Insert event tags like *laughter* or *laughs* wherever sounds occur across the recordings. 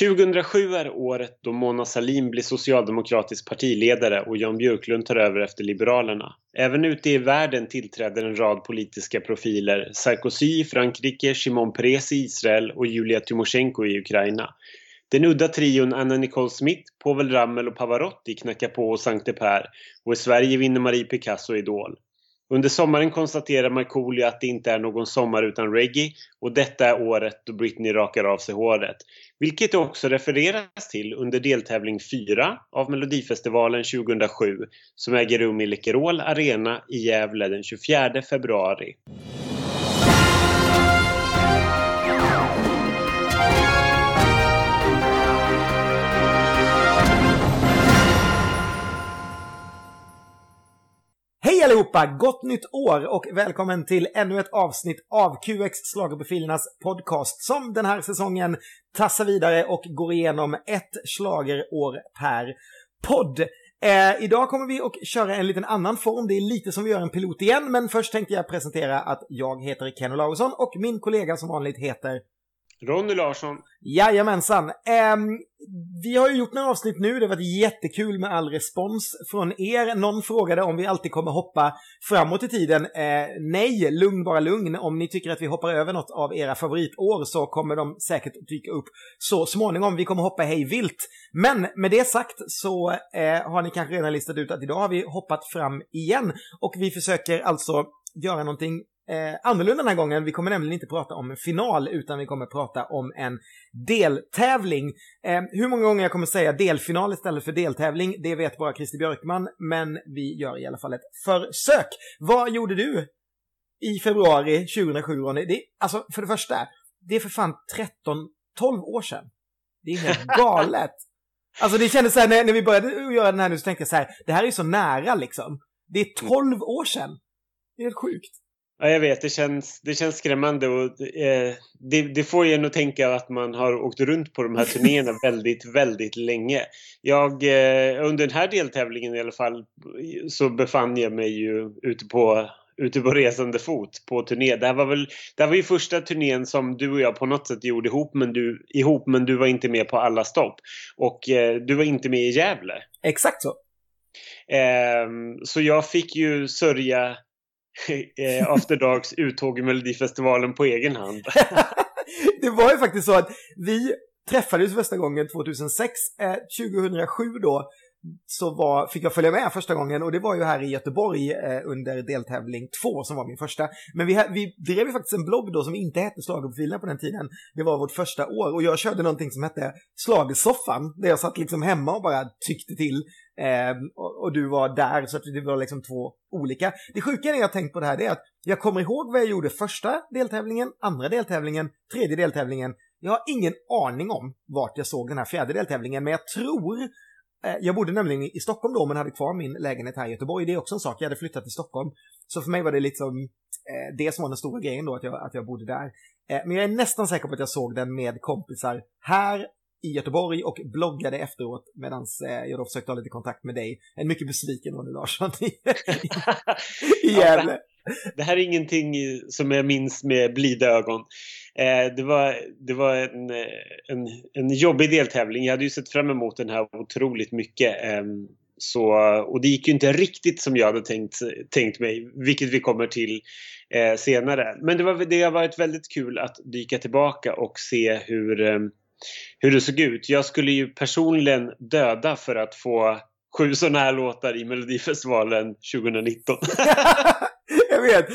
2007 är året då Mona Sahlin blir socialdemokratisk partiledare och Jan Björklund tar över efter Liberalerna. Även ute i världen tillträder en rad politiska profiler. Sarkozy i Frankrike, Shimon Peres i Israel och Julia Tymosjenko i Ukraina. Den udda trion Anna Nicole Smith, Povel Ramel och Pavarotti knackar på hos Sankte Per och i Sverige vinner Marie Picasso Idol. Under sommaren konstaterar Markoolio att det inte är någon sommar utan reggae och detta är året då Britney rakar av sig håret. Vilket det också refereras till under deltävling 4 av Melodifestivalen 2007 som äger rum i Läkerol Arena i Gävle den 24 februari. Allihopa! Gott nytt år och välkommen till ännu ett avsnitt av QX Schlagerprofilernas podcast som den här säsongen tassar vidare och går igenom ett slagerår per podd. Eh, idag kommer vi att köra en liten annan form, det är lite som vi gör en pilot igen, men först tänkte jag presentera att jag heter Ken Olausson och min kollega som vanligt heter Ronny Larsson. Jajamensan. Um, vi har ju gjort några avsnitt nu, det har varit jättekul med all respons från er. Någon frågade om vi alltid kommer hoppa framåt i tiden. Uh, nej, lugn bara lugn. Om ni tycker att vi hoppar över något av era favoritår så kommer de säkert dyka upp så småningom. Vi kommer hoppa hej vilt. Men med det sagt så uh, har ni kanske redan listat ut att idag har vi hoppat fram igen och vi försöker alltså göra någonting eh, annorlunda den här gången. Vi kommer nämligen inte prata om en final utan vi kommer prata om en deltävling. Eh, hur många gånger jag kommer säga delfinal istället för deltävling, det vet bara Christer Björkman, men vi gör i alla fall ett försök. Vad gjorde du i februari 2007, Ronny? Det, alltså, för det första, det är för fan 13, 12 år sedan. Det är helt *laughs* galet. Alltså det kändes så här, när, när vi började göra den här nu så tänkte jag så här, det här är så nära liksom. Det är 12 år sedan. Det är helt sjukt. Ja, jag vet. Det känns, det känns skrämmande och eh, det, det, får en att tänka att man har åkt runt på de här turnéerna *laughs* väldigt, väldigt länge. Jag, eh, under den här deltävlingen i alla fall så befann jag mig ju ute på ute på resande fot på turné. Det här var väl det här var ju första turnén som du och jag på något sätt gjorde ihop men du, ihop, men du var inte med på alla stopp. Och eh, du var inte med i Gävle. Exakt så. Eh, så jag fick ju sörja *laughs* Eh, After Darks uttåg i Melodifestivalen på egen hand. *laughs* det var ju faktiskt så att vi träffades första gången 2006, eh, 2007 då, så var, fick jag följa med första gången och det var ju här i Göteborg eh, under deltävling två som var min första. Men vi, vi drev ju faktiskt en blogg då som inte hette Schlagerprofilen på den tiden. Det var vårt första år och jag körde någonting som hette Slagersoffan där jag satt liksom hemma och bara tyckte till. Eh, och, och, du var där så att det var liksom två olika. Det sjuka när jag tänkt på det här det är att jag kommer ihåg vad jag gjorde första deltävlingen, andra deltävlingen, tredje deltävlingen. Jag har ingen aning om vart jag såg den här fjärde deltävlingen men jag tror Eh, jag bodde nämligen i Stockholm då men hade kvar min lägenhet här i Göteborg. Det är också en sak, jag hade flyttat till Stockholm. Så för mig var det liksom eh, det som var den stora grejen då, att jag, att jag bodde där. Eh, men jag är nästan säker på att jag såg den med kompisar här i Göteborg och bloggade efteråt medan jag då försökte ha lite kontakt med dig. En mycket besviken Ronny Larsson i, *laughs* i Gävle. Det här är ingenting som jag minns med blida ögon. Eh, det var, det var en, en, en jobbig deltävling. Jag hade ju sett fram emot den här otroligt mycket. Eh, så, och det gick ju inte riktigt som jag hade tänkt, tänkt mig, vilket vi kommer till eh, senare. Men det, var, det har varit väldigt kul att dyka tillbaka och se hur, eh, hur det såg ut. Jag skulle ju personligen döda för att få sju sådana här låtar i Melodifestivalen 2019. *laughs* jag vet.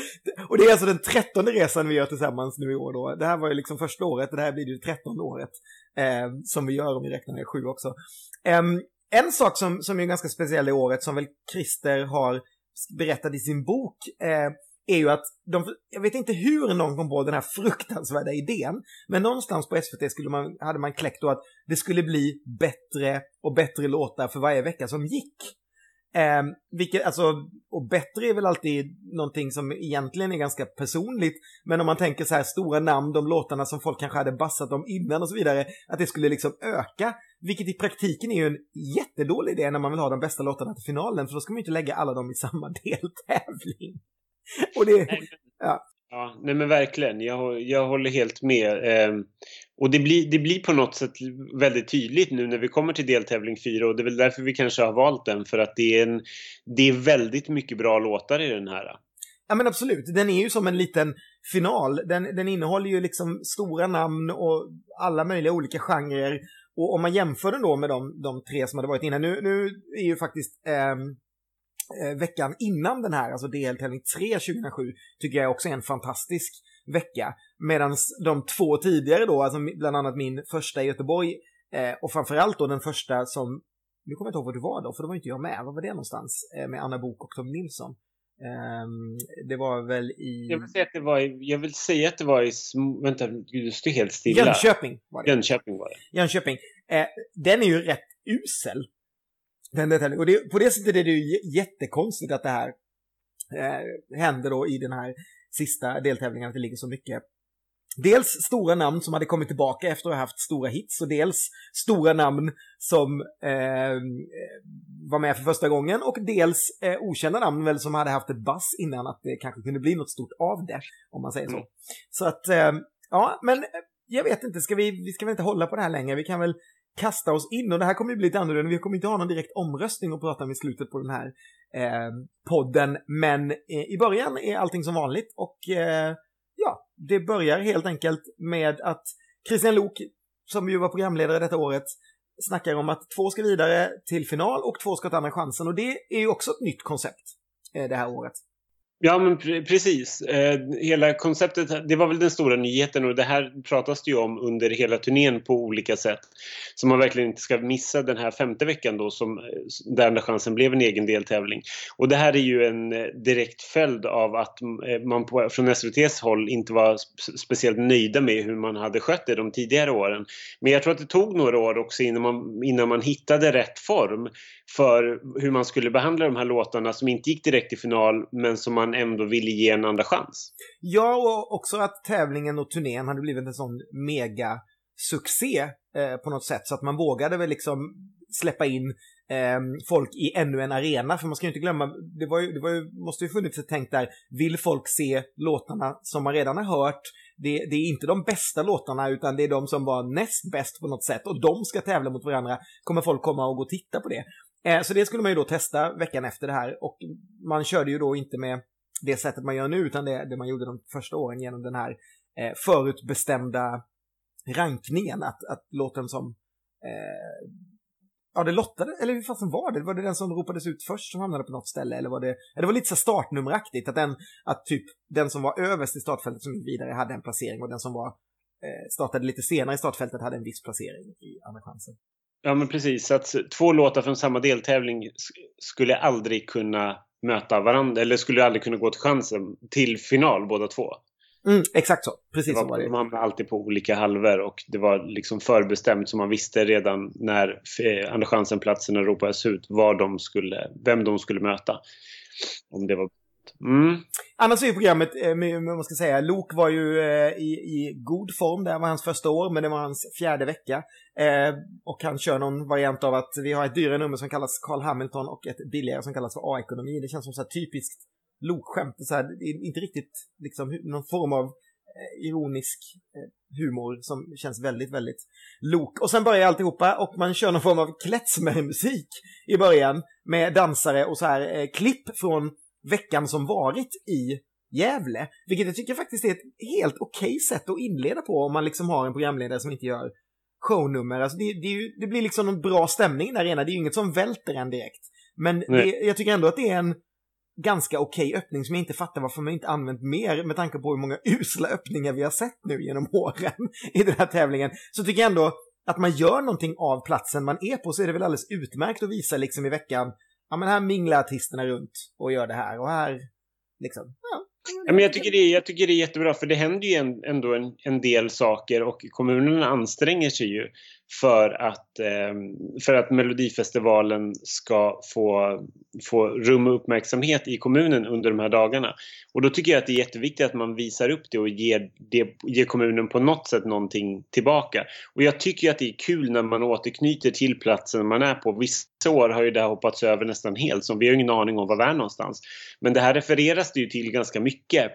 Och det är alltså den trettonde resan vi gör tillsammans nu i år då. Det här var ju liksom första året och det här blir ju det trettonde året. Eh, som vi gör om vi räknar med sju också. Eh, en sak som, som är ganska speciell i året som väl Christer har berättat i sin bok eh, är ju att de, jag vet inte hur någon kom på den här fruktansvärda idén, men någonstans på SVT skulle man, hade man kläckt då att det skulle bli bättre och bättre låtar för varje vecka som gick. Eh, vilket, alltså, och bättre är väl alltid någonting som egentligen är ganska personligt. Men om man tänker så här stora namn, de låtarna som folk kanske hade bassat om innan och så vidare, att det skulle liksom öka. Vilket i praktiken är ju en jättedålig idé när man vill ha de bästa låtarna till finalen, för då ska man ju inte lägga alla dem i samma *laughs* deltävling. *laughs* och det, ja. Ja, nej men verkligen. Jag, jag håller helt med. Eh, och det blir, det blir på något sätt väldigt tydligt nu när vi kommer till deltävling 4 och det är väl därför vi kanske har valt den för att det är, en, det är väldigt mycket bra låtar i den här. Ja men absolut, den är ju som en liten final. Den, den innehåller ju liksom stora namn och alla möjliga olika genrer. Och om man jämför den då med de, de tre som hade varit innan, nu, nu är ju faktiskt ehm, eh, veckan innan den här, alltså deltävling 3 2007, tycker jag också är en fantastisk vecka. Medan de två tidigare då, alltså bland annat min första i Göteborg eh, och framförallt då den första som, nu kommer jag inte ihåg vad du var då, för då var inte jag med. Var var det någonstans? Eh, med Anna Bok och Tom Nilsson. Um, det var väl i... Jag vill säga att det var i, jag vill säga att det var i, vänta, du står helt stilla. Jönköping var det. Jönköping var det. Jönköping. Eh, den är ju rätt usel. Den detaljen. Och det, på det sättet är det ju jättekonstigt att det här eh, händer då i den här sista deltävlingen, att det ligger så mycket Dels stora namn som hade kommit tillbaka efter att ha haft stora hits och dels stora namn som eh, var med för första gången och dels eh, okända namn väl som hade haft ett bass innan att det kanske kunde bli något stort av det, om man säger så. Mm. Så att, eh, ja, men jag vet inte, ska vi, vi ska väl inte hålla på det här längre, vi kan väl kasta oss in och det här kommer ju bli lite annorlunda, vi kommer inte ha någon direkt omröstning att prata om i slutet på den här eh, podden, men eh, i början är allting som vanligt och eh, ja, det börjar helt enkelt med att Christian Lok, som ju var programledare detta året, snackar om att två ska vidare till final och två ska ta andra chansen. Och det är ju också ett nytt koncept eh, det här året. Ja, men pre precis. Eh, hela konceptet, det var väl den stora nyheten och det här pratas det ju om under hela turnén på olika sätt. Så man verkligen inte ska missa den här femte veckan då som där Andra chansen blev en egen deltävling. Och det här är ju en eh, direkt följd av att eh, man på, från SVTs håll inte var speciellt nöjda med hur man hade skött det de tidigare åren. Men jag tror att det tog några år också innan man, innan man hittade rätt form för hur man skulle behandla de här låtarna som inte gick direkt till final men som man ändå ville ge en andra chans. Ja, och också att tävlingen och turnén hade blivit en sån mega succé eh, på något sätt så att man vågade väl liksom släppa in eh, folk i ännu en arena. För man ska ju inte glömma, det, var ju, det var ju, måste ju funnits ett tänk där, vill folk se låtarna som man redan har hört? Det, det, är inte de bästa låtarna utan det är de som var näst bäst på något sätt och de ska tävla mot varandra. Kommer folk komma och gå och titta på det? Eh, så det skulle man ju då testa veckan efter det här och man körde ju då inte med det sättet man gör nu utan det, det man gjorde de första åren genom den här eh, förutbestämda rankningen. Att, att låten som eh, Ja, det lottade, eller hur fasen var det? Var det den som ropades ut först som hamnade på något ställe? Eller var det, det var lite så startnummeraktigt, att den, att typ den som var överst i startfältet som gick vidare hade en placering och den som var, eh, startade lite senare i startfältet hade en viss placering i andra chansen. Ja, men precis. Att två låtar från samma deltävling skulle aldrig kunna möta varandra, eller skulle aldrig kunna gå till chansen till final båda två. Mm, exakt så, precis det var, så var det. De hamnade alltid på olika halvor och det var liksom förbestämt så man visste redan när Andra chansen-platserna ropades ut var de skulle, vem de skulle möta. Om det var Mm. Annars är ju programmet, eh, man ska säga, Lok var ju eh, i, i god form. Det här var hans första år, men det var hans fjärde vecka. Eh, och han kör någon variant av att vi har ett dyrare nummer som kallas Carl Hamilton och ett billigare som kallas för A-ekonomi. Det känns som så här typiskt Lok-skämt. Inte riktigt liksom någon form av eh, ironisk eh, humor som känns väldigt, väldigt lok. Och sen börjar alltihopa och man kör någon form av klezmermusik i början med dansare och så här eh, klipp från veckan som varit i Gävle. Vilket jag tycker faktiskt är ett helt okej okay sätt att inleda på om man liksom har en programledare som inte gör shownummer. Alltså det, det, det blir liksom en bra stämning i den arena. Det är ju inget som välter en direkt. Men det, jag tycker ändå att det är en ganska okej okay öppning som jag inte fattar varför man inte använt mer med tanke på hur många *laughs* usla öppningar vi har sett nu genom *laughs* åren i den här tävlingen. Så tycker jag ändå att man gör någonting av platsen man är på så är det väl alldeles utmärkt att visa liksom i veckan ja men här minglar artisterna runt och gör det här. Och här liksom, ja. Ja, men jag, tycker det, jag tycker det är jättebra för det händer ju ändå en, en del saker och kommunerna anstränger sig ju för att, eh, för att Melodifestivalen ska få, få rum och uppmärksamhet i kommunen under de här dagarna. Och då tycker jag att det är jätteviktigt att man visar upp det och ger, det, ger kommunen på något sätt någonting tillbaka. Och jag tycker att det är kul när man återknyter till platsen man är på. Vissa år har ju det här hoppats över nästan helt, så vi har ingen aning om var vi är någonstans. Men det här refereras det ju till ganska mycket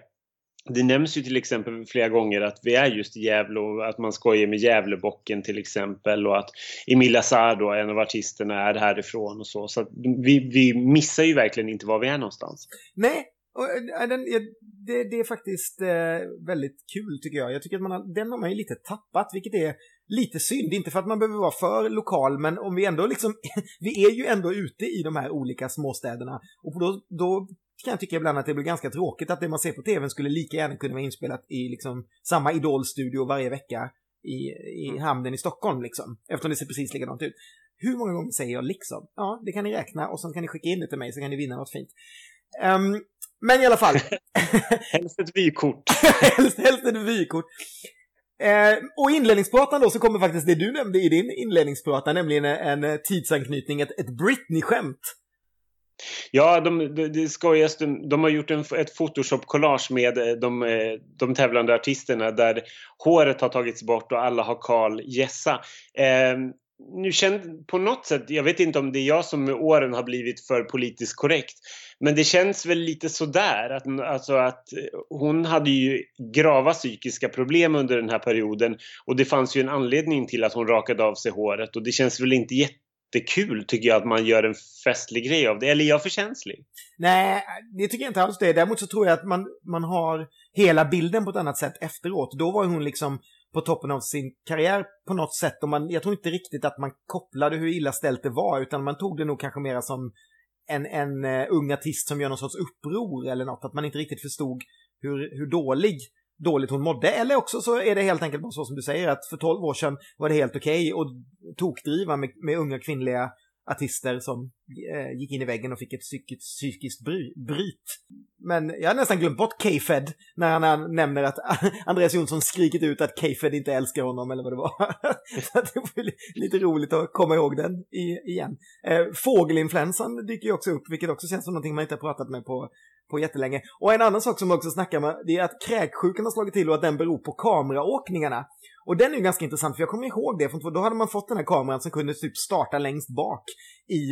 det nämns ju till exempel flera gånger att vi är just i Gävle och att man skojar med Gävlebocken till exempel och att Emilia Sardo, en av artisterna, är härifrån och så. Så vi, vi missar ju verkligen inte var vi är någonstans. Nej, och, eh, den, det, det, är faktiskt eh, väldigt kul tycker jag. Jag tycker att man har, den har man ju lite tappat, vilket är lite synd. Inte för att man behöver vara för lokal, men om vi ändå liksom, *laughs* vi är ju ändå ute i de här olika småstäderna. Och då, då kan jag tycka ibland att det blir ganska tråkigt att det man ser på tvn skulle lika gärna kunna vara inspelat i liksom samma idolstudio varje vecka i, i mm. hamnen i Stockholm liksom. Eftersom det ser precis likadant ut. Hur många gånger säger jag liksom? Ja, det kan ni räkna och så kan ni skicka in det till mig så kan ni vinna något fint. Um, men i alla fall. *laughs* helst ett vykort. *laughs* helst, helst ett vykort. Eh, och inledningspratan då så kommer faktiskt det du nämnde i din inledningsprata, nämligen en, en tidsanknytning, ett, ett Britney-skämt. Ja, de, de, de skojas. De, de har gjort en, ett Photoshop-collage med eh, de, eh, de tävlande artisterna där håret har tagits bort och alla har Karl Gessa. Eh, nu känd, på något sätt, jag vet inte om det är jag som med åren har blivit för politiskt korrekt, men det känns väl lite sådär att, alltså att eh, hon hade ju grava psykiska problem under den här perioden och det fanns ju en anledning till att hon rakade av sig håret och det känns väl inte jättekul tycker jag att man gör en festlig grej av det. Eller är jag för känslig? Nej, det tycker jag inte alls det. Däremot så tror jag att man, man har hela bilden på ett annat sätt efteråt. Då var hon liksom på toppen av sin karriär på något sätt. Och man, jag tror inte riktigt att man kopplade hur illa ställt det var, utan man tog det nog kanske mera som en, en uh, ung artist som gör någon sorts uppror eller något. Att man inte riktigt förstod hur, hur dålig dåligt hon mådde. Eller också så är det helt enkelt bara så som du säger att för 12 år sedan var det helt okej okay att tokdriva med, med unga kvinnliga artister som eh, gick in i väggen och fick ett psykiskt, psykiskt bry, bryt. Men jag har nästan glömt bort K-Fed när han, nämner att *laughs* Andreas Jonsson skrikit ut att K-Fed inte älskar honom eller vad det var. *laughs* Så det var lite roligt att komma ihåg den i, igen. Eh, fågelinfluensan dyker ju också upp, vilket också känns som någonting man inte har pratat med på, på jättelänge. Och en annan sak som man också snackar med, det är att kräksjukan har slagit till och att den beror på kameraåkningarna. Och den är ju ganska intressant för jag kommer ihåg det, för då hade man fått den här kameran som kunde typ starta längst bak i,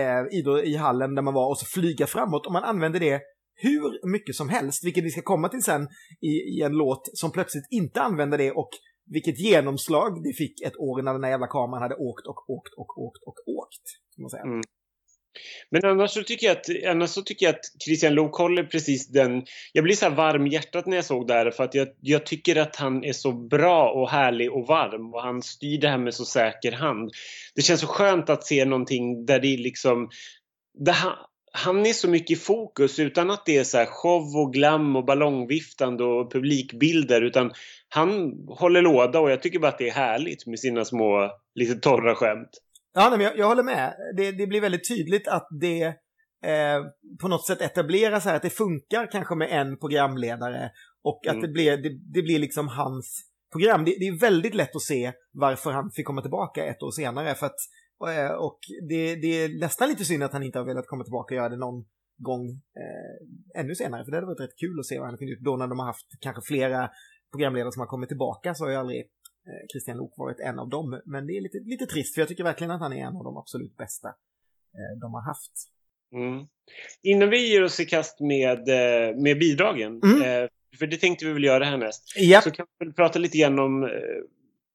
eh, i, i hallen där man var och så flyga framåt och man använde det hur mycket som helst, vilket vi ska komma till sen i, i en låt som plötsligt inte använde det och vilket genomslag det fick ett år när den här jävla kameran hade åkt och åkt och åkt och åkt. Kan man säga. Mm. Men annars så tycker jag att, annars så tycker jag att Christian Lok håller precis den... Jag blir så här varm i hjärtat när jag såg det här för att jag, jag tycker att han är så bra och härlig och varm och han styr det här med så säker hand. Det känns så skönt att se någonting där det liksom... Där han, han är så mycket i fokus utan att det är så show och glam och ballongviftande och publikbilder utan han håller låda och jag tycker bara att det är härligt med sina små lite torra skämt. Ja, nej, men jag, jag håller med. Det, det, blir väldigt tydligt att det eh, på något sätt etableras här, att det funkar kanske med en programledare och mm. att det blir, det, det, blir liksom hans program. Det, det, är väldigt lätt att se varför han fick komma tillbaka ett år senare. För att, eh, och det, det är nästan lite synd att han inte har velat komma tillbaka och göra det någon gång eh, ännu senare. För det hade varit rätt kul att se vad han kunde gjort då när de har haft kanske flera programledare som har kommit tillbaka så har ju aldrig Christian Lok varit en av dem. Men det är lite, lite trist för jag tycker verkligen att han är en av de absolut bästa eh, de har haft. Mm. Innan vi ger oss i kast med, eh, med bidragen, mm. för det tänkte vi väl göra härnäst, yep. så kan vi prata lite grann om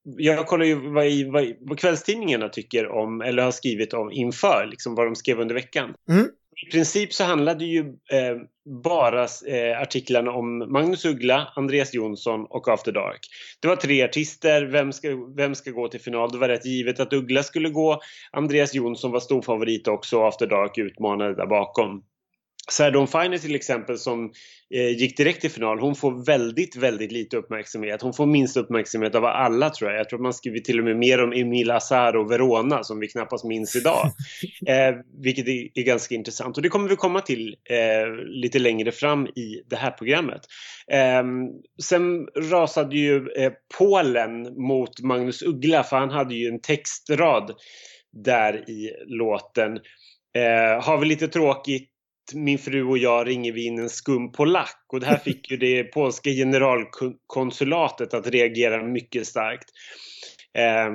jag kollar ju vad, vad, vad kvällstidningarna tycker om, eller har skrivit om inför, liksom vad de skrev under veckan. Mm. I princip så handlade ju eh, bara eh, artiklarna om Magnus Uggla, Andreas Jonsson och After Dark. Det var tre artister, vem ska, vem ska gå till final? Det var rätt givet att Uggla skulle gå. Andreas Jonsson var storfavorit också och After Dark utmanade där bakom. Sardon Finer till exempel som eh, gick direkt till final, hon får väldigt, väldigt lite uppmärksamhet. Hon får minst uppmärksamhet av alla tror jag. Jag tror man skriver till och med mer om Emil Azar och Verona som vi knappast minns idag. *laughs* Eh, vilket är, är, ganska intressant och det kommer vi komma till eh, lite längre fram i det här programmet. Eh, sen rasade ju eh, Polen mot Magnus Uggla för han hade ju en textrad där i låten. Eh, har vi lite tråkigt min fru och jag ringer vi in en skum polack och det här *laughs* fick ju det polska generalkonsulatet att reagera mycket starkt. Eh,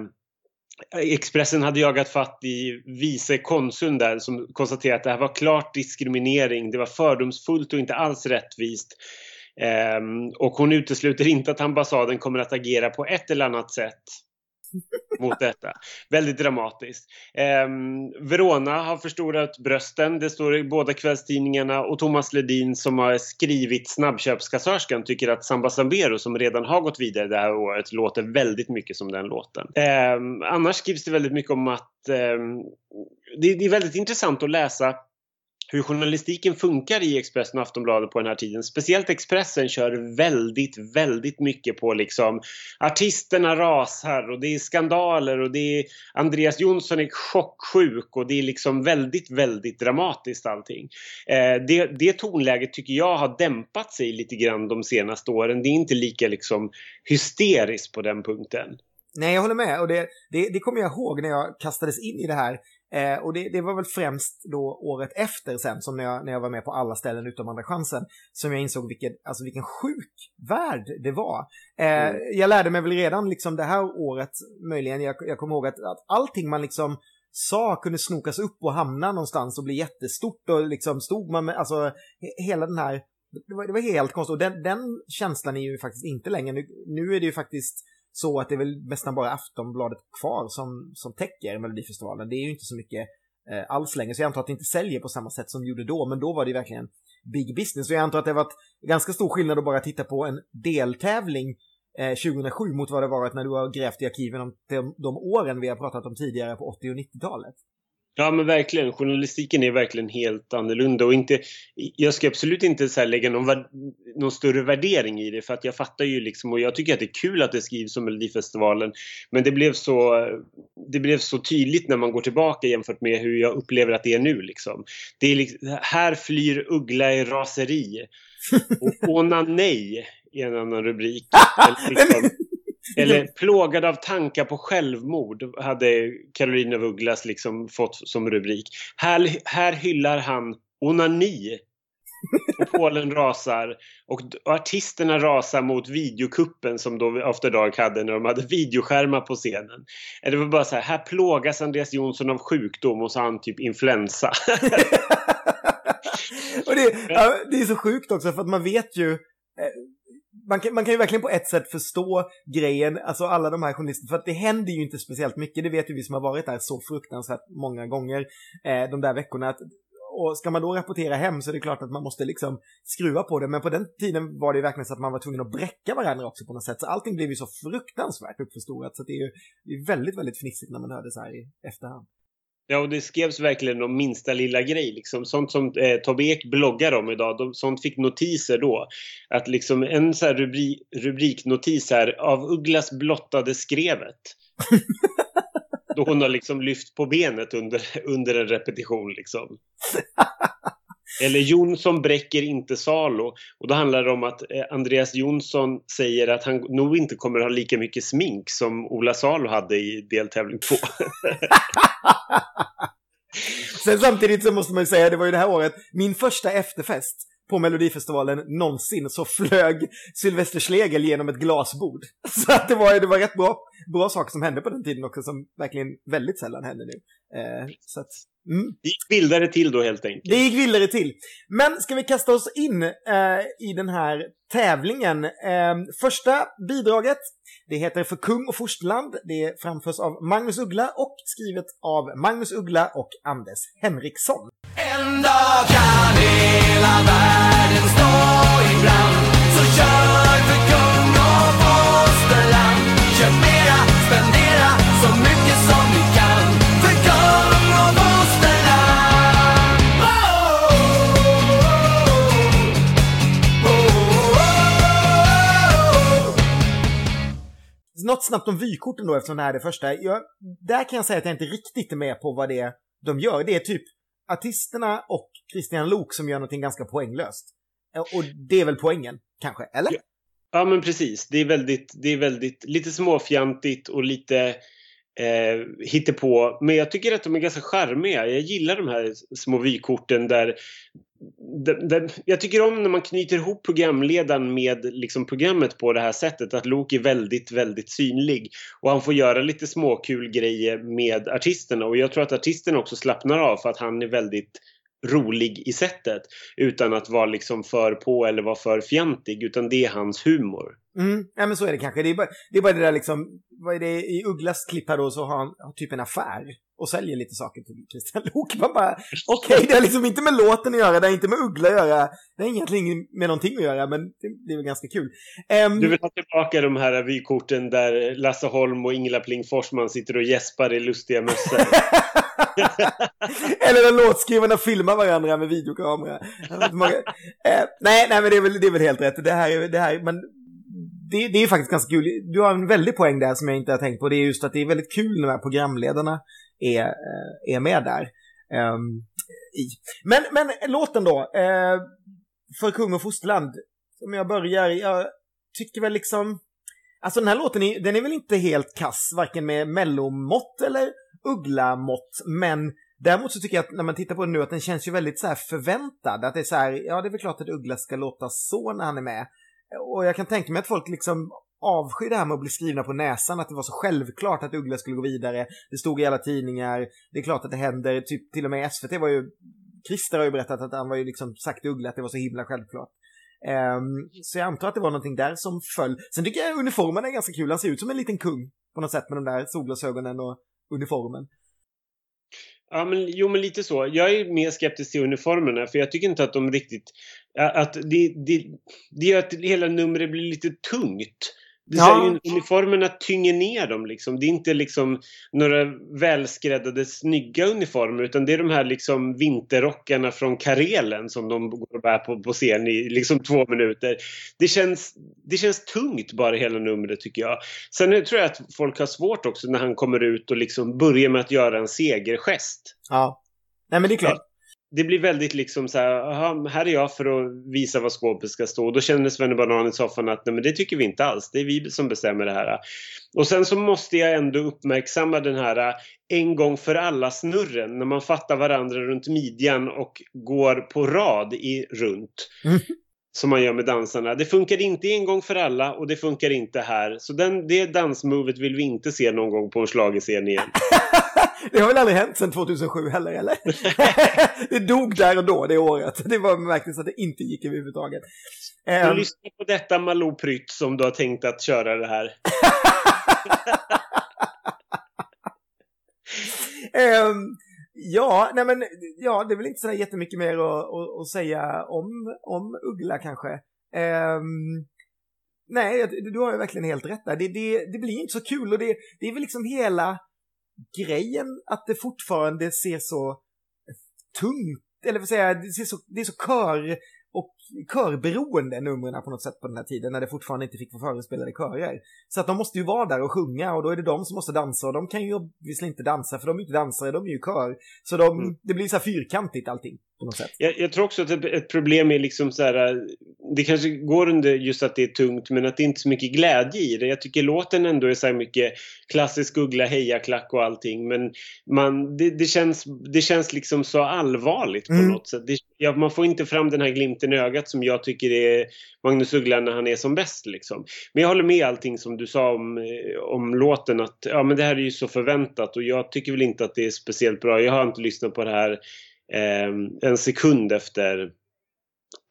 Expressen hade jagat fatt i vice konsuln där som konstaterade att det här var klart diskriminering, det var fördomsfullt och inte alls rättvist. Um, och hon utesluter inte att ambassaden kommer att agera på ett eller annat sätt mot detta. Väldigt dramatiskt. Eh, Verona har förstorat brösten, det står i båda kvällstidningarna och Thomas Ledin som har skrivit Snabbköpskassörskan tycker att Samba Sambero som redan har gått vidare det här året låter väldigt mycket som den låten. Eh, annars skrivs det väldigt mycket om att eh, det, det är väldigt intressant att läsa hur journalistiken funkar i Expressen och Aftonbladet på den här tiden. Speciellt Expressen kör väldigt, väldigt mycket på liksom artisterna rasar och det är skandaler och det är Andreas Jonsson är chocksjuk och det är liksom väldigt, väldigt dramatiskt allting. Eh, det, det tonläget tycker jag har dämpat sig lite grann de senaste åren. Det är inte lika liksom hysteriskt på den punkten. Nej, jag håller med. Och det, det, det kommer jag ihåg när jag kastades in i det här. Eh, och det, det, var väl främst då året efter sen, som när jag, när jag var med på alla ställen utom Andra chansen, som jag insåg vilken, alltså vilken sjuk värld det var. Eh, mm. Jag lärde mig väl redan liksom det här året, möjligen, jag, jag kommer ihåg att, att allting man liksom sa kunde snokas upp och hamna någonstans och bli jättestort och liksom stod man med, alltså hela den här, det var, det var helt konstigt och den, den känslan är ju faktiskt inte längre, nu, nu är det ju faktiskt så att det är väl nästan bara Aftonbladet kvar som, som täcker Melodifestivalen. Det är ju inte så mycket eh, alls längre, så jag antar att det inte säljer på samma sätt som det gjorde då, men då var det verkligen big business. Så jag antar att det var ganska stor skillnad att bara titta på en deltävling eh, 2007 mot vad det varit när du har grävt i arkiven om de, de åren vi har pratat om tidigare på 80 och 90-talet. Ja men verkligen, journalistiken är verkligen helt annorlunda och inte, jag ska absolut inte så lägga någon, någon, större värdering i det för att jag fattar ju liksom och jag tycker att det är kul att det skrivs om Melodifestivalen men det blev så, det blev så tydligt när man går tillbaka jämfört med hur jag upplever att det är nu liksom. Det är liksom, här flyr Uggla i raseri *laughs* och Åna nej i en annan rubrik. *laughs* liksom, eller plågad av tankar på självmord hade Carolina Vugglas liksom fått som rubrik. Här, här hyllar han onani. Och Polen rasar och artisterna rasar mot videokuppen som då After Dark hade när de hade videoskärmar på scenen. Det var bara så här, här plågas Andreas Jonsson av sjukdom och så har han typ influensa. *laughs* och det, ja, det är så sjukt också för att man vet ju eh, man kan, man kan ju verkligen på ett sätt förstå grejen, alltså alla de här journalisterna, för att det händer ju inte speciellt mycket, det vet ju vi som har varit där så fruktansvärt många gånger eh, de där veckorna. Att, och ska man då rapportera hem så är det klart att man måste liksom skruva på det, men på den tiden var det ju verkligen så att man var tvungen att bräcka varandra också på något sätt, så allting blev ju så fruktansvärt uppförstorat, så det är ju det är väldigt, väldigt fnissigt när man hör det så här i efterhand. Ja, och det skrevs verkligen om minsta lilla grej. Liksom. Sånt som eh, Tobbe Ek bloggar om idag, de, sånt fick notiser då. Att liksom en så här rubri, rubriknotis här, av Ugglas blottade skrevet. *laughs* då hon har liksom lyft på benet under, under en repetition liksom. *laughs* Eller Jonsson bräcker inte Salo. Och då handlar det om att eh, Andreas Jonsson säger att han nog inte kommer ha lika mycket smink som Ola Salo hade i deltävling 2. *laughs* Sen samtidigt så måste man ju säga, det var ju det här året, min första efterfest på Melodifestivalen någonsin så flög Sylvester Schlegel genom ett glasbord. *laughs* Så att det var, det var rätt bra, bra saker som hände på den tiden också som verkligen väldigt sällan händer nu. Eh, så att, mm. Det gick vildare till då helt enkelt. Det gick vildare till. Men ska vi kasta oss in eh, i den här tävlingen? Eh, första bidraget, det heter För kung och fosterland. Det framförs av Magnus Uggla och skrivet av Magnus Uggla och Anders Henriksson. En dag kan hela världen stå i brand Så kör för kung och fosterland Köp mera, spendera så mycket som ni kan För kung och fosterland oh! Oh! Något snabbt om vykorten då eftersom det här är det första. Jag, där kan jag säga att jag inte riktigt är med på vad det är de gör. Det är typ artisterna och Christian Lok som gör någonting ganska poänglöst. Eh, och det är väl poängen, kanske? Eller? Ja, ja men precis. Det är väldigt, det är väldigt, lite småfjantigt och lite eh, hittepå. Men jag tycker att de är ganska charmiga. Jag gillar de här små vykorten där den, den, jag tycker om när man knyter ihop programledaren med liksom programmet på det här sättet. Att Luke är väldigt, väldigt synlig. Och han får göra lite småkul grejer med artisterna. Och jag tror att artisterna också slappnar av för att han är väldigt rolig i sättet utan att vara liksom för på eller vara för fjantig utan det är hans humor. Mm, ja men så är det kanske. Det är bara det, är bara det där liksom, vad är det, i Ugglas klipp här då så har han har typ en affär och säljer lite saker till Christian Lok. Man bara, okej, okay, det har liksom inte med låten att göra, det har inte med Uggla att göra, det har egentligen med någonting att göra, men det, det är väl ganska kul. Um, du vill ha tillbaka de här vykorten där Lasse Holm och Ingela Pling Forsman sitter och gäspar i lustiga mössor. *laughs* *laughs* Eller när låtskrivarna filmar varandra med videokamera. eh, nej, nej, men det är väl, det är väl helt rätt. Det här är, det här, men det, det är faktiskt ganska kul. Du har en väldig poäng där som jag inte har tänkt på. Det är just att det är väldigt kul när programledarna är, eh, är med där. Um, i. Men, men låten då. Uh, för kung och fosterland. Om jag börjar. Jag tycker väl liksom. Alltså den här låten är, den är väl inte helt kass. Varken med mellomått eller uggla-mått. Men däremot så tycker jag att när man tittar på den nu att den känns ju väldigt så här förväntad. Att det är så här. Ja det är väl klart att Uggla ska låta så när han är med. Och jag kan tänka mig att folk liksom avsky det här med att bli skrivna på näsan, att det var så självklart att Uggla skulle gå vidare. Det stod i alla tidningar, det är klart att det händer, typ till och med SVT var ju, Christer har ju berättat att han var ju liksom sagt till Uggla att det var så himla självklart. Um, så jag antar att det var någonting där som föll. Sen tycker jag uniformen är ganska kul, han ser ut som en liten kung på något sätt med de där solglasögonen och uniformen. Ja, men, jo, men lite så. Jag är mer skeptisk till uniformerna för jag tycker inte att de riktigt... Att det, det, det gör att hela numret blir lite tungt. Det ja. uniformerna tynger ner dem liksom. Det är inte liksom några välskräddade snygga uniformer utan det är de här liksom vinterrockarna från Karelen som de går och bär på, på scen i liksom två minuter. Det känns, det känns tungt bara hela numret tycker jag. Sen tror jag att folk har svårt också när han kommer ut och liksom börjar med att göra en segergest. Ja. Nej men det är klart det blir väldigt liksom så här, aha, här är jag för att visa vad skåpet ska stå. Då känner Svenne Banan i soffan att nej men det tycker vi inte alls, det är vi som bestämmer det här. Och sen så måste jag ändå uppmärksamma den här en gång för alla snurren när man fattar varandra runt midjan och går på rad i runt. Mm. Som man gör med dansarna. Det funkar inte en gång för alla och det funkar inte här. Så den, det dansmovet vill vi inte se någon gång på en schlagerscen igen. *laughs* *laughs* Det har väl aldrig hänt sedan 2007 heller, eller? *laughs* det dog där och då, det året. Det var så att det inte gick överhuvudtaget. Um... Um... Lyssna på detta Malou Prytt som du har tänkt att köra det här. um, *laughs* ja, nej men, ja, det är väl inte så jättemycket mer att, att, att säga om, om Uggla kanske. Um, nej, du har ju verkligen helt rätt där. Det, det, det blir inte så kul och det, det är väl liksom hela grejen att det fortfarande ser så tungt, eller vad säger jag, det, ser så, det är så kör och körberoende numren på något sätt på den här tiden när det fortfarande inte fick vara förespelade körer. Så att de måste ju vara där och sjunga och då är det de som måste dansa och de kan ju obviously inte dansa för de är inte dansare, de är ju kör. Så de, mm. det blir så här fyrkantigt allting. Jag, jag tror också att ett problem är liksom så här, det kanske går under just att det är tungt men att det inte är så mycket glädje i det. Jag tycker låten ändå är så mycket klassisk uggla, hejaklack och allting men man, det, det, känns, det känns liksom så allvarligt på mm. något sätt. Det, ja, man får inte fram den här glimten i ögat som jag tycker är Magnus Uggla när han är som bäst liksom. Men jag håller med allting som du sa om, eh, om låten att ja men det här är ju så förväntat och jag tycker väl inte att det är speciellt bra. Jag har inte lyssnat på det här eh, en sekund efter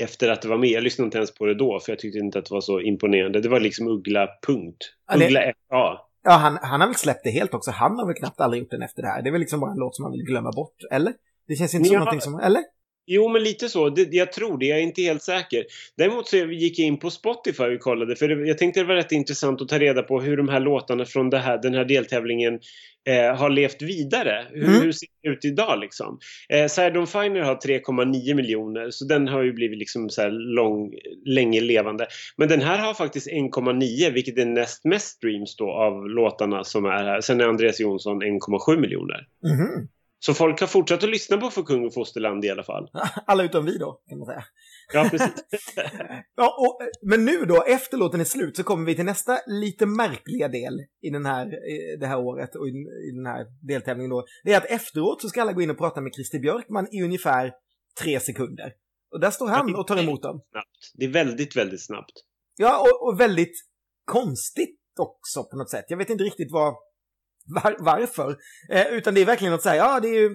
efter att det var med. Jag lyssnade inte ens på det då för jag tyckte inte att det var så imponerande. Det var liksom Uggla punkt. Uggla ja, ja. ja han, han har väl släppt det helt också. Han har väl knappt aldrig gjort den efter det här. Det är väl liksom bara en låt som han vill glömma bort, eller? Det känns inte ja. som någonting som, eller? Jo, men lite så. Det, jag tror det. Jag är inte helt säker. Däremot så gick jag in på Spotify och kollade för det, jag tänkte det var rätt intressant att ta reda på hur de här låtarna från här, den här deltävlingen eh, har levt vidare. Hur, mm. hur ser det ut idag liksom? Eh, Side Finer har 3,9 miljoner så den har ju blivit liksom så lång, länge levande. Men den här har faktiskt 1,9 vilket är näst mest streams då av låtarna som är här. Sen är Andreas Jonsson 1,7 miljoner. Mm. Så folk har fortsatt att lyssna på För kung och fosterland i alla fall. *laughs* Alla utom vi då, kan man säga. Ja, precis. *laughs* ja, och, men nu då, efter låten är slut, så kommer vi till nästa lite märkliga del i den här, i det här året och i, i den här deltävlingen då. Det är att efteråt så ska alla gå in och prata med Christer Björkman i ungefär tre sekunder. Och där står han och tar emot dem. Snabbt. Det är väldigt, väldigt snabbt. Ja, och, och väldigt konstigt också på något sätt. Jag vet inte riktigt vad var, varför. Eh, utan det är verkligen att säga, ja det är ju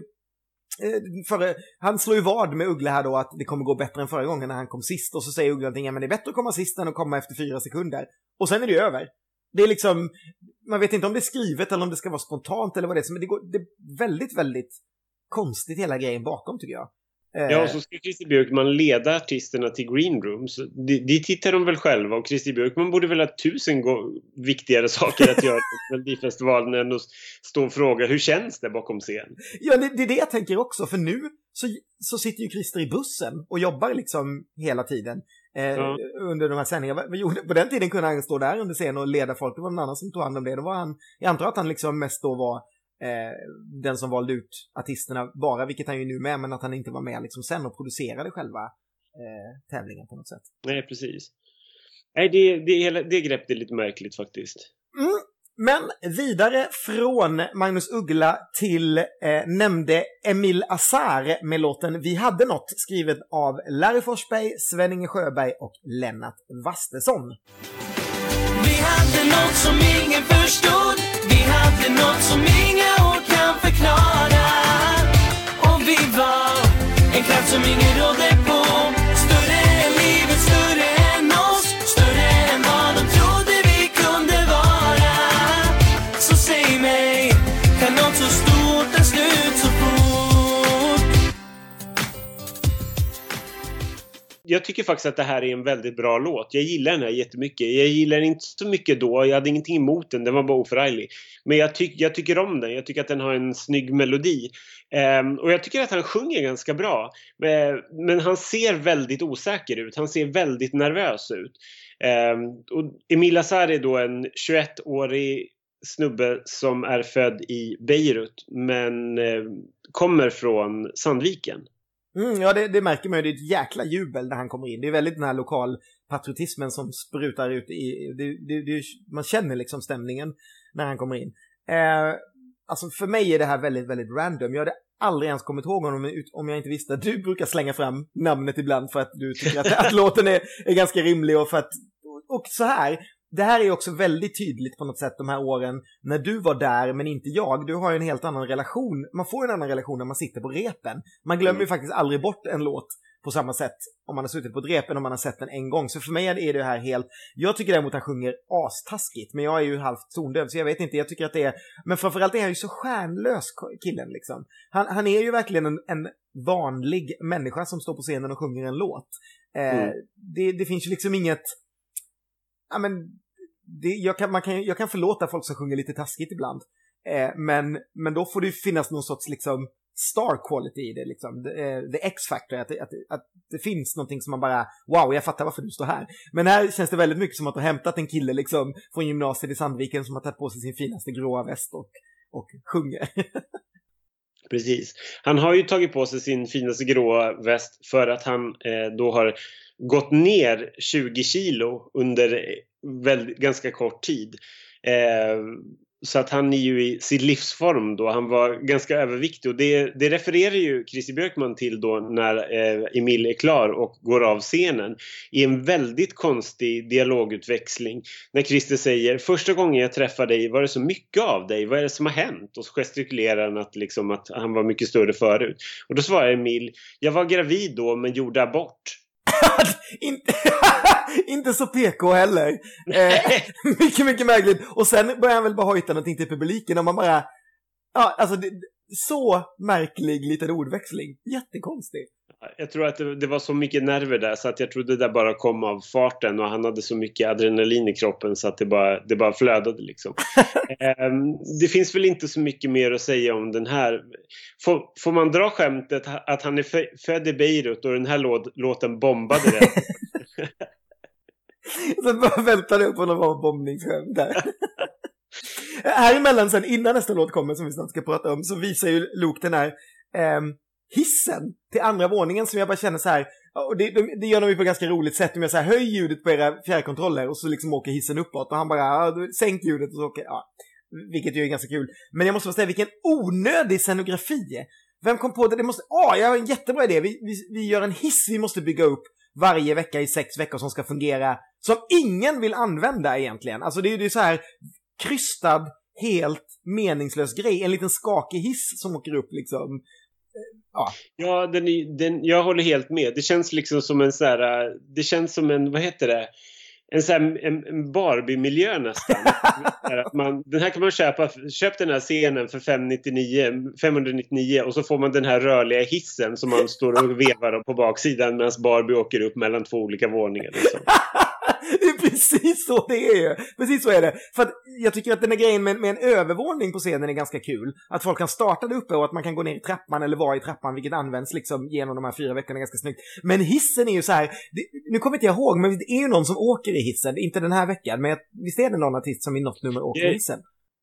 eh, för, eh, han slår ju vad med Uggla här då att det kommer gå bättre än förra gången när han kom sist och så säger Uggla någonting, ja men det är bättre att komma sist än att komma efter fyra sekunder. Och sen är det över. Det är liksom, man vet inte om det är skrivet eller om det ska vara spontant eller vad det är, men det, går, det är väldigt, väldigt konstigt hela grejen bakom tycker jag. Ja, och eh. så ska Christer Björkman leda artisterna till green rooms. Dit tittar de väl själva och Christer Björkman borde väl ha tusen viktigare *laughs* saker att göra på Melodifestivalen än att stå och fråga hur känns det bakom scen? Ja, det, det är det jag tänker också, för nu så, så sitter ju Christer i bussen och jobbar liksom hela tiden eh, ja. under de här sändningarna. På den tiden kunde han stå där under scenen och leda folk, det var någon annan som tog hand om det. Då var han, jag antar att han liksom mest då var eh, den som valde ut artisterna bara, vilket han ju nu med, men att han inte var med liksom sen och producerade själva eh, tävlingen på något sätt. Nej, precis. Nej, det, det, hela, det greppet är lite märkligt faktiskt. Mm. Men vidare från Magnus Uggla till eh, nämnde Emil Azar med låten Vi hade något skrivet av Larry Forsberg, Sven-Inge Sjöberg och Lennart Vastesson. Vi hade något som ingen förstod Vi hade något som inga förklara. Och vi var en kraft som ingen rådde jag tycker faktiskt att det här är en väldigt bra låt. Jag gillar den här jättemycket. Jag gillar den inte så mycket då. Jag hade ingenting emot den. Den var bara oförarglig. Men jag, ty jag tycker om den. Jag tycker att den har en snygg melodi. Um, och jag tycker att han sjunger ganska bra. Men, men, han ser väldigt osäker ut. Han ser väldigt nervös ut. Um, och Emil Azar är då en 21-årig snubbe som är född i Beirut men eh, kommer från Sandviken. Mm, ja, det, det, märker man ju. Det är ett jäkla jubel när han kommer in. Det är väldigt den här lokalpatriotismen som sprutar ut i... Det, det, man känner liksom stämningen när han kommer in. Eh, alltså för mig är det här väldigt, väldigt random. Jag hade aldrig ens kommit ihåg honom om jag inte visste. Du brukar slänga fram namnet ibland för att du tycker att, att *laughs* låten är, är ganska rimlig och för att... Och så här, det här är också väldigt tydligt på något sätt de här åren när du var där men inte jag. Du har ju en helt annan relation. Man får en annan relation när man sitter på repen. Man glömmer mm. ju faktiskt aldrig bort en låt på samma sätt om man har suttit på ett rep än om man har sett den en gång. Så för mig är det här helt... Jag tycker däremot han sjunger astaskigt, men jag är ju halvt tondöv så jag vet inte. Jag tycker att det är... Men framförallt är han ju så stjärnlös killen liksom. Han, han är ju verkligen en, en vanlig människa som står på scenen och sjunger en låt. Eh, mm. det, det finns ju liksom inget ja, men det, jag, kan, man kan, jag kan förlåta folk som sjunger lite taskigt ibland. Eh, men, men då får det finnas någon sorts liksom star quality i det, liksom. Eh, the, the X-factor, att, att, att det finns någonting som man bara, wow, jag fattar varför du står här. Men här känns det väldigt mycket som att du hämtat en kille liksom från gymnasiet i Sandviken som har tagit på sig sin finaste gråa väst och, och sjunger. *laughs* Precis. Han har ju tagit på sig sin finaste gråa väst för att han eh, då har gått ner 20 kilo under eh, väldigt, ganska kort tid. Eh, så att han är ju i sin livsform då. Han var ganska överviktig och det, det refererar ju Christer Björkman till då när eh, Emil är klar och går av scenen i en väldigt konstig dialogutväxling. När Christer säger första gången jag träffade dig var det så mycket av dig, vad är det som har hänt? Och så gestikulerar han att, liksom, att han var mycket större förut. Och då svarar Emil, jag var gravid då men gjorde abort inte, *laughs* inte så PK heller. Eh, *laughs* mycket, mycket märkligt. Och sen börjar han väl bara hojta någonting till publiken och man bara... Ja, alltså det, så märklig liten ordväxling. Jättekonstig. Jag tror att det, det, var så mycket nerver där så att jag trodde det där bara kom av farten och han hade så mycket adrenalin i kroppen så att det bara, det bara flödade liksom. um, *laughs* det finns väl inte så mycket mer att säga om den här. Får, får man dra skämtet att han är född i Beirut och den här låt, låten bombade det? så bara väntade jag på någon bombningsskämt där. *laughs* här emellan sen, innan nästa låt kommer som vi snart ska prata om, så visar ju Luke den här um, hissen till andra våningen som jag bara känner så här, och det, det gör de ju på ett ganska roligt sätt. De gör så här, höj ljudet på era fjärrkontroller och så liksom åker hissen uppåt och han bara, sänk ljudet och så åker, ja. Vilket ju är ganska kul. Men jag måste bara säga, vilken onödig scenografi. Vem kom på det? Det måste, ah, jag har en jättebra idé. Vi, vi, vi gör en hiss vi måste bygga upp varje vecka i sex veckor som ska fungera. Som ingen vill använda egentligen. Alltså det är ju så här krystad, helt meningslös grej. En liten skakig hiss som åker upp liksom ja, ja den, den, jag håller helt med. Det känns liksom som en sån här, det känns som en, vad heter det? en, här, en, en Barbie-miljö nästan. *laughs* man, den här kan man köpa, köp den här scenen för 599, 599 och så får man den här rörliga hissen som man står och vevar på baksidan medan Barbie åker upp mellan två olika våningar. Liksom. *laughs* det är precis så det är. Precis så är det. För att jag tycker att den här grejen med, med, en övervåning på scenen är ganska kul. Att folk kan starta där uppe och att man kan gå ner i trappan eller vara i trappan, vilket används liksom genom de här fyra veckorna ganska snyggt. Men hissen är ju så här, det, nu kommer inte jag ihåg, men det är ju någon som åker i hissen. Inte den här veckan, men visst är det någon artist som i något nummer åker i hissen?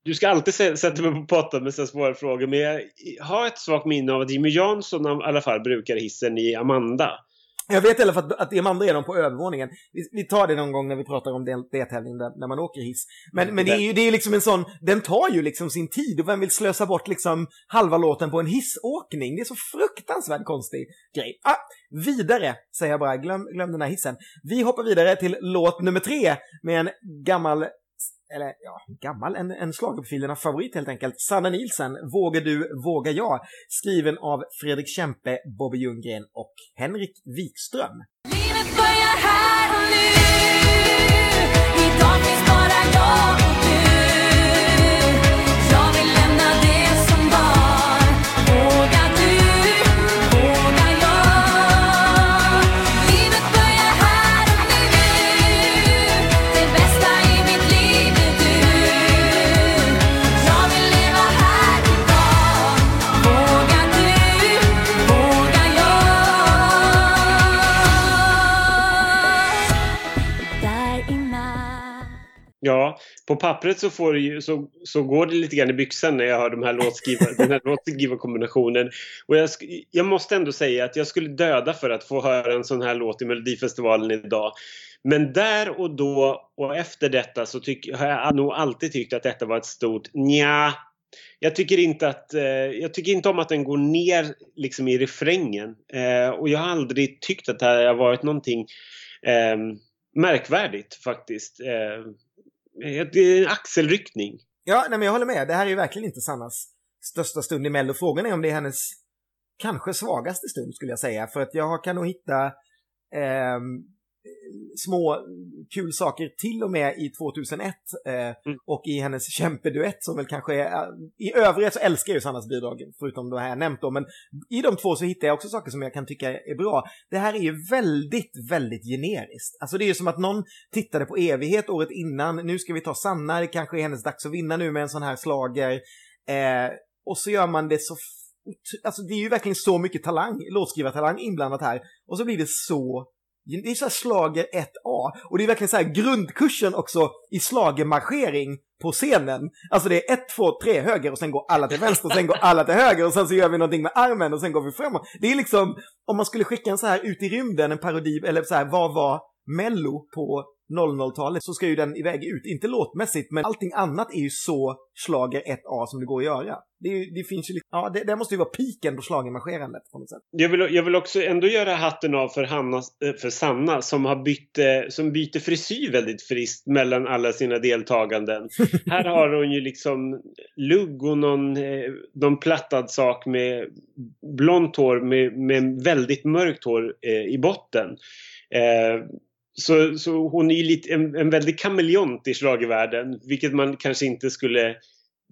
Du ska alltid sätta mig på potten med så svåra frågor, men jag har ett svagt minne av att Jimmy Jansson i alla fall brukar hissen i Amanda. Jag vet i alla fall att, att Diamanda är de på övervåningen. Vi, vi, tar det någon gång när vi pratar om deltävling där, när man åker hiss. Men, men det är ju det är liksom en sån, den tar ju liksom sin tid och vem vill slösa bort liksom halva låten på en hissåkning? Det är så fruktansvärt konstig grej. Ah, vidare, säger jag bara, glöm, glöm den här hissen. Vi hoppar vidare till låt nummer tre med en gammal eller ja, gammal, en, en schlagerprofilernas favorit helt enkelt. Sanna Nilsen, Vågar du, vågar jag? Skriven av Fredrik Kempe, Bobby Ljunggren och Henrik Wikström. Livet börjar här och nu Idag finns bara Jag Ja, på pappret så, får ju, så, så går det lite grann i byxan när jag hör de här låtskrivar, den här låtskrivarkombinationen. Och jag, jag måste ändå säga att jag skulle döda för att få höra en sån här låt i Melodifestivalen idag. Men där och då och efter detta så tyck, har jag nog alltid tyckt att detta var ett stort nja. Jag tycker inte att, eh, jag tycker inte om att den går ner liksom i refrängen. Eh, och jag har aldrig tyckt att det här har varit någonting eh, märkvärdigt faktiskt. Eh, Eh, det är en axelryckning. Ja, nej, men jag håller med. Det här är ju verkligen inte Sannas största stund i Mello. Frågan är om det är hennes kanske svagaste stund skulle jag säga. För att jag kan nog hitta eh, små kul saker till och med i 2001 eh, mm. och i hennes kämpeduett som väl kanske är, i övrigt så älskar jag ju Sannas bidrag förutom det här jag nämnt då, men i de två så hittar jag också saker som jag kan tycka är bra. Det här är ju väldigt, väldigt generiskt. Alltså det är ju som att någon tittade på evighet året innan, nu ska vi ta Sanna, det kanske är hennes dags att vinna nu med en sån här slager eh, och så gör man det så Alltså det är ju verkligen så mycket talang, låtskrivartalang inblandat här. Och så blir det så det är så här slager 1A. Och det är verkligen så här grundkursen också i slagermarschering på scenen. Alltså det är 1, 2, 3 höger och sen går alla till vänster och sen går alla till höger och sen så gör vi någonting med armen och sen går vi framåt. Det är liksom, om man skulle skicka en så här ut i rymden, en parodi, eller så här, vad var Mello på 00-talet så ska ju den iväg ut. Inte låtmässigt, men allting annat är ju så slager 1A som det går att göra. Det, det finns ju liksom, ja, det, det måste ju vara piken på slagermarscherandet på något sätt. Jag vill, jag vill också ändå göra hatten av för, Hanna, eh, för Sanna som har bytt, eh, som byter frisyr väldigt friskt mellan alla sina deltaganden. *laughs* Här har hon ju liksom lugg och någon, eh, någon plattad sak med blont hår med, med väldigt mörkt hår i botten. Eh, så, så hon är ju lite, en, en väldigt kameleont i schlagervärlden, vilket man kanske inte skulle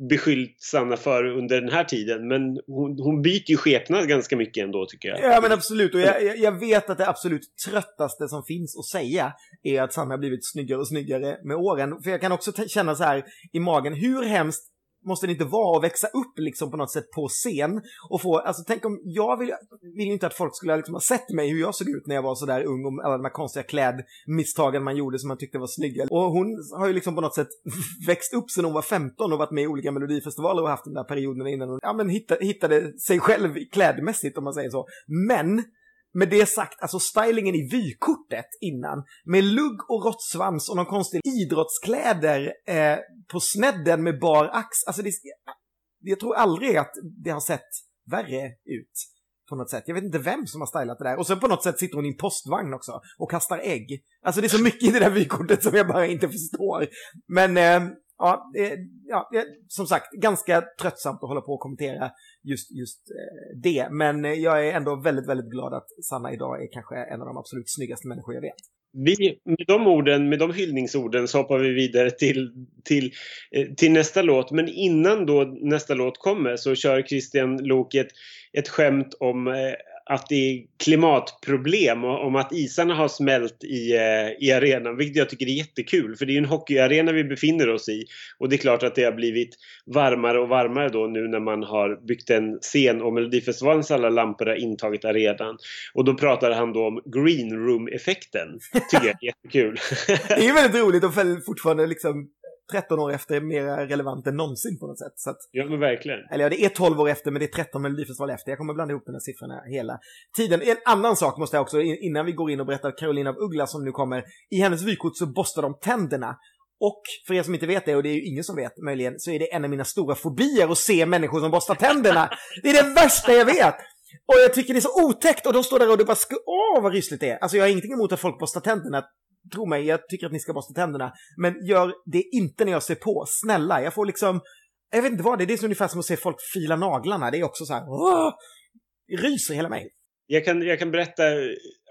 beskyllt Sanna för under den här tiden. Men hon, hon byter ju skepnad ganska mycket ändå tycker jag. Ja men absolut och jag, jag vet att det absolut tröttaste som finns att säga är att Sanna har blivit snyggare och snyggare med åren. För jag kan också känna så här i magen, hur hemskt måste det inte vara att växa upp liksom på något sätt på scen och få, alltså tänk om, jag vill, vill inte att folk skulle liksom ha sett mig hur jag såg ut när jag var sådär ung och alla de här konstiga klädmisstagen man gjorde som man tyckte var snygga. Och hon har ju liksom på något sätt *laughs* växt upp sedan hon var 15 och varit med i olika melodifestivaler och haft den där perioden innan hon, ja men hittade, hittade sig själv klädmässigt om man säger så. Men med det sagt, alltså stylingen i vykortet innan, med lugg och råttsvans och någon konstig idrottskläder eh, på snedden med bar ax. Alltså det, jag tror aldrig att det har sett värre ut på något sätt. Jag vet inte vem som har stylat det där. Och sen på något sätt sitter hon i en postvagn också och kastar ägg. Alltså det är så mycket i det där vykortet som jag bara inte förstår. Men eh, ja, det, ja, som sagt, ganska tröttsamt att hålla på och kommentera just, just eh, det. Men eh, jag är ändå väldigt, väldigt glad att Sanna idag är kanske en av de absolut snyggaste människor jag vet. Vi, med de orden, med de hyllningsorden så hoppar vi vidare till, till, eh, till nästa låt. Men innan då nästa låt kommer så kör Christian Lok ett, ett skämt om att det är klimatproblem och om att isarna har smält i, eh, i arenan, vilket jag tycker är jättekul för det är en hockeyarena vi befinner oss i och det är klart att det har blivit varmare och varmare då nu när man har byggt en scen och Melodifestivalens alla lampor har intagit arenan och då pratar han då om green room-effekten. Tycker jag är jättekul. *laughs* det är väldigt roligt och fortfarande liksom 13 år efter mer relevant än någonsin på något sätt. Så att, ja, men verkligen. Eller ja, det är 12 år efter, men det är 13 Melodifestival efter. Jag kommer blanda ihop de här siffrorna hela tiden. En annan sak måste jag också, innan vi går in och berättar Carolina av Uggla som nu kommer. I hennes vykort så borstar de tänderna. Och för er som inte vet det, och det är ju ingen som vet möjligen, så är det en av mina stora fobier att se människor som borstar tänderna. Det är det värsta jag vet! Och jag tycker det är så otäckt och de står där och det bara, åh vad rysligt det är. Alltså jag har ingenting emot att folk borstar tänderna, tro mig, jag tycker att ni ska borsta tänderna. Men gör det inte när jag ser på. Snälla, jag får liksom... Jag vet inte vad det är. Det är ungefär som att se folk fila naglarna. Det är också så här... Åh, ryser hela mig. Jag kan, jag kan berätta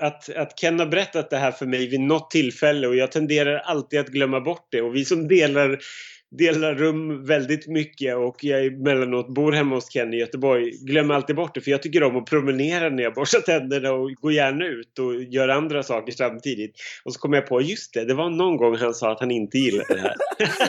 att, att Ken har berättat det här för mig vid något tillfälle och jag tenderar alltid att glömma bort det. Och vi som delar delar rum väldigt mycket och jag emellanåt bor hemma hos Ken i Göteborg. Glömmer alltid bort det för jag tycker om att promenera när jag borstar tänderna och går gärna ut och gör andra saker samtidigt. Och så kommer jag på, just det, det var någon gång han sa att han inte gillade det här.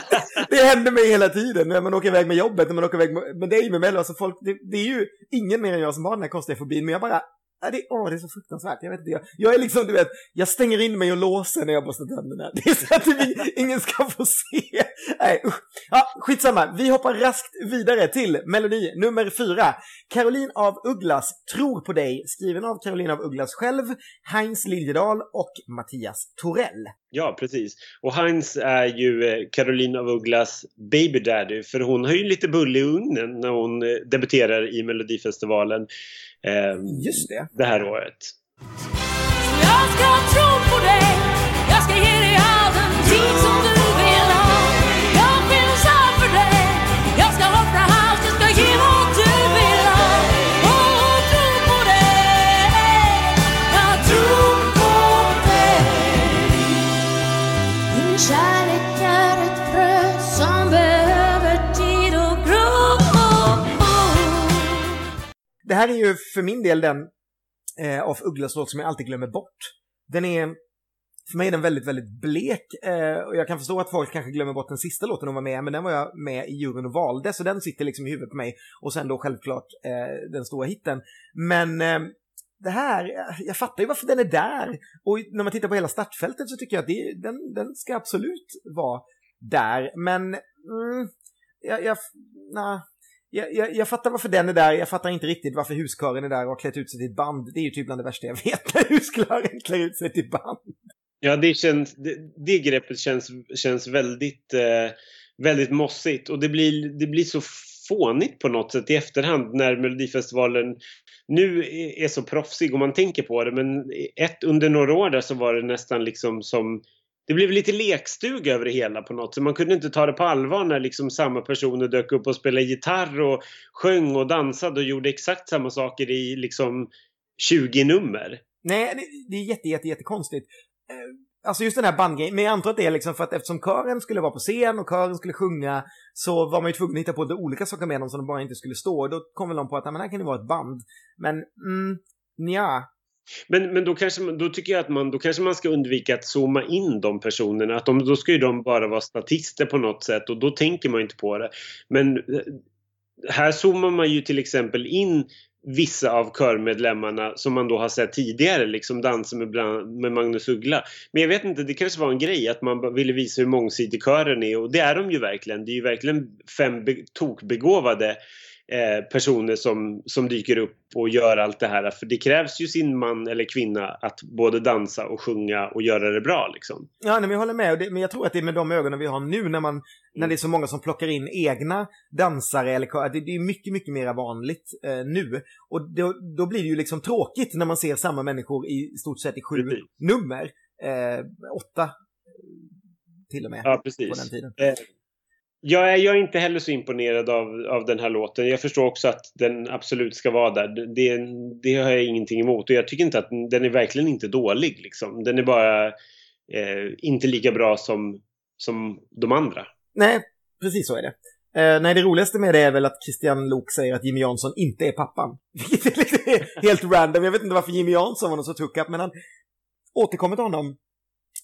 *laughs* det händer mig hela tiden när man åker iväg med jobbet, när man åker iväg med, med dig med Mello. Alltså folk, det, det är ju ingen mer än jag som har den här konstiga fobin, men jag bara det, åh, det är så fruktansvärt. Jag vet inte, jag, jag är liksom, du vet, jag stänger in mig och låser när jag borstar tänderna. *laughs* Det är så att vi, ingen ska få se. Nej, usch. Ja, skitsamma. Vi hoppar raskt vidare till melodi nummer fyra. Caroline av Ugglas, Tror på dig, skriven av Caroline av Ugglas själv, Heinz Liljedahl och Mattias Torell. Ja, precis. Och Heinz är ju eh, Caroline av Ugglas baby daddy för hon har ju lite bull i ugnen när hon eh, debuterar i Melodifestivalen eh, Just det. det här året. Jag ska tro på dig, jag ska ge dig all den tid som du Det här är ju för min del den eh, av Ugglas låt som jag alltid glömmer bort. Den är, för mig är den väldigt, väldigt blek eh, och jag kan förstå att folk kanske glömmer bort den sista låten hon var med men den var jag med i juryn och valde så den sitter liksom i huvudet på mig och sen då självklart eh, den stora hitten. Men eh, det här, jag fattar ju varför den är där. Och när man tittar på hela startfältet så tycker jag att det, den, den ska absolut vara där. Men mm, jag, jag, nah, jag, jag, jag, fattar varför den är där, jag fattar inte riktigt varför huskören är där och har klätt ut sig till ett band. Det är ju typ bland det värsta jag vet, *laughs* när huskören klär ut sig till band. Ja, det, känns, det, det greppet känns, känns väldigt, eh, väldigt mossigt och det blir, det blir så fånigt på något sätt i efterhand när Melodifestivalen nu är så proffsig om man tänker på det men ett, under några år där så var det nästan liksom som det blev lite lekstuga över det hela på något sätt. Man kunde inte ta det på allvar när liksom samma personer dök upp och spelade gitarr och sjöng och dansade och gjorde exakt samma saker i liksom 20 nummer. Nej, det, är jätte, jätte, jättekonstigt. Eh, alltså just den här bandgrejen, men jag antar att det är liksom för att eftersom kören skulle vara på scen och kören skulle sjunga så var man ju tvungen att hitta på lite olika saker med dem som de bara inte skulle stå. Då kom väl någon på att men här kan det vara ett band. Men, mm, nja, men, men då, kanske, då tycker jag att man, då kanske man ska undvika att zooma in de personerna. Att de, då ska ju de bara vara statister på något sätt och då tänker man inte på det. Men eh, här zoomar man ju till exempel in vissa av körmedlemmarna som man då har sett tidigare, liksom dansa med, med Magnus Uggla. Men jag vet inte, det kanske var en grej att man ville visa hur mångsidig kören är och det är de ju verkligen. Det är ju verkligen fem tokbegåvade Eh, personer som, som dyker upp och gör allt det här. För det krävs ju sin man eller kvinna att både dansa och sjunga och göra det bra liksom. Ja, nej, men jag håller med. Det, men jag tror att det är med de ögonen vi har nu när, man, mm. när det är så många som plockar in egna dansare eller det, det är mycket, mycket mer vanligt eh, nu. Och då, då, blir det ju liksom tråkigt när man ser samma människor i stort sett i sju precis. nummer. Eh, åtta till och med. Ja, precis. På den tiden. Eh, jag är, jag är inte heller så imponerad av, av den här låten. Jag förstår också att den absolut ska vara där. Det, det har jag ingenting emot. Och jag tycker inte att den är verkligen inte dålig. Liksom. Den är bara eh, inte lika bra som, som de andra. Nej, precis så är det. Eh, nej, det roligaste med det är väl att Christian Lok säger att Jimmy Jansson inte är pappan. *laughs* Vilket är helt random. Jag vet inte varför Jimmy Jansson var någon så tuckat, men han återkommer till honom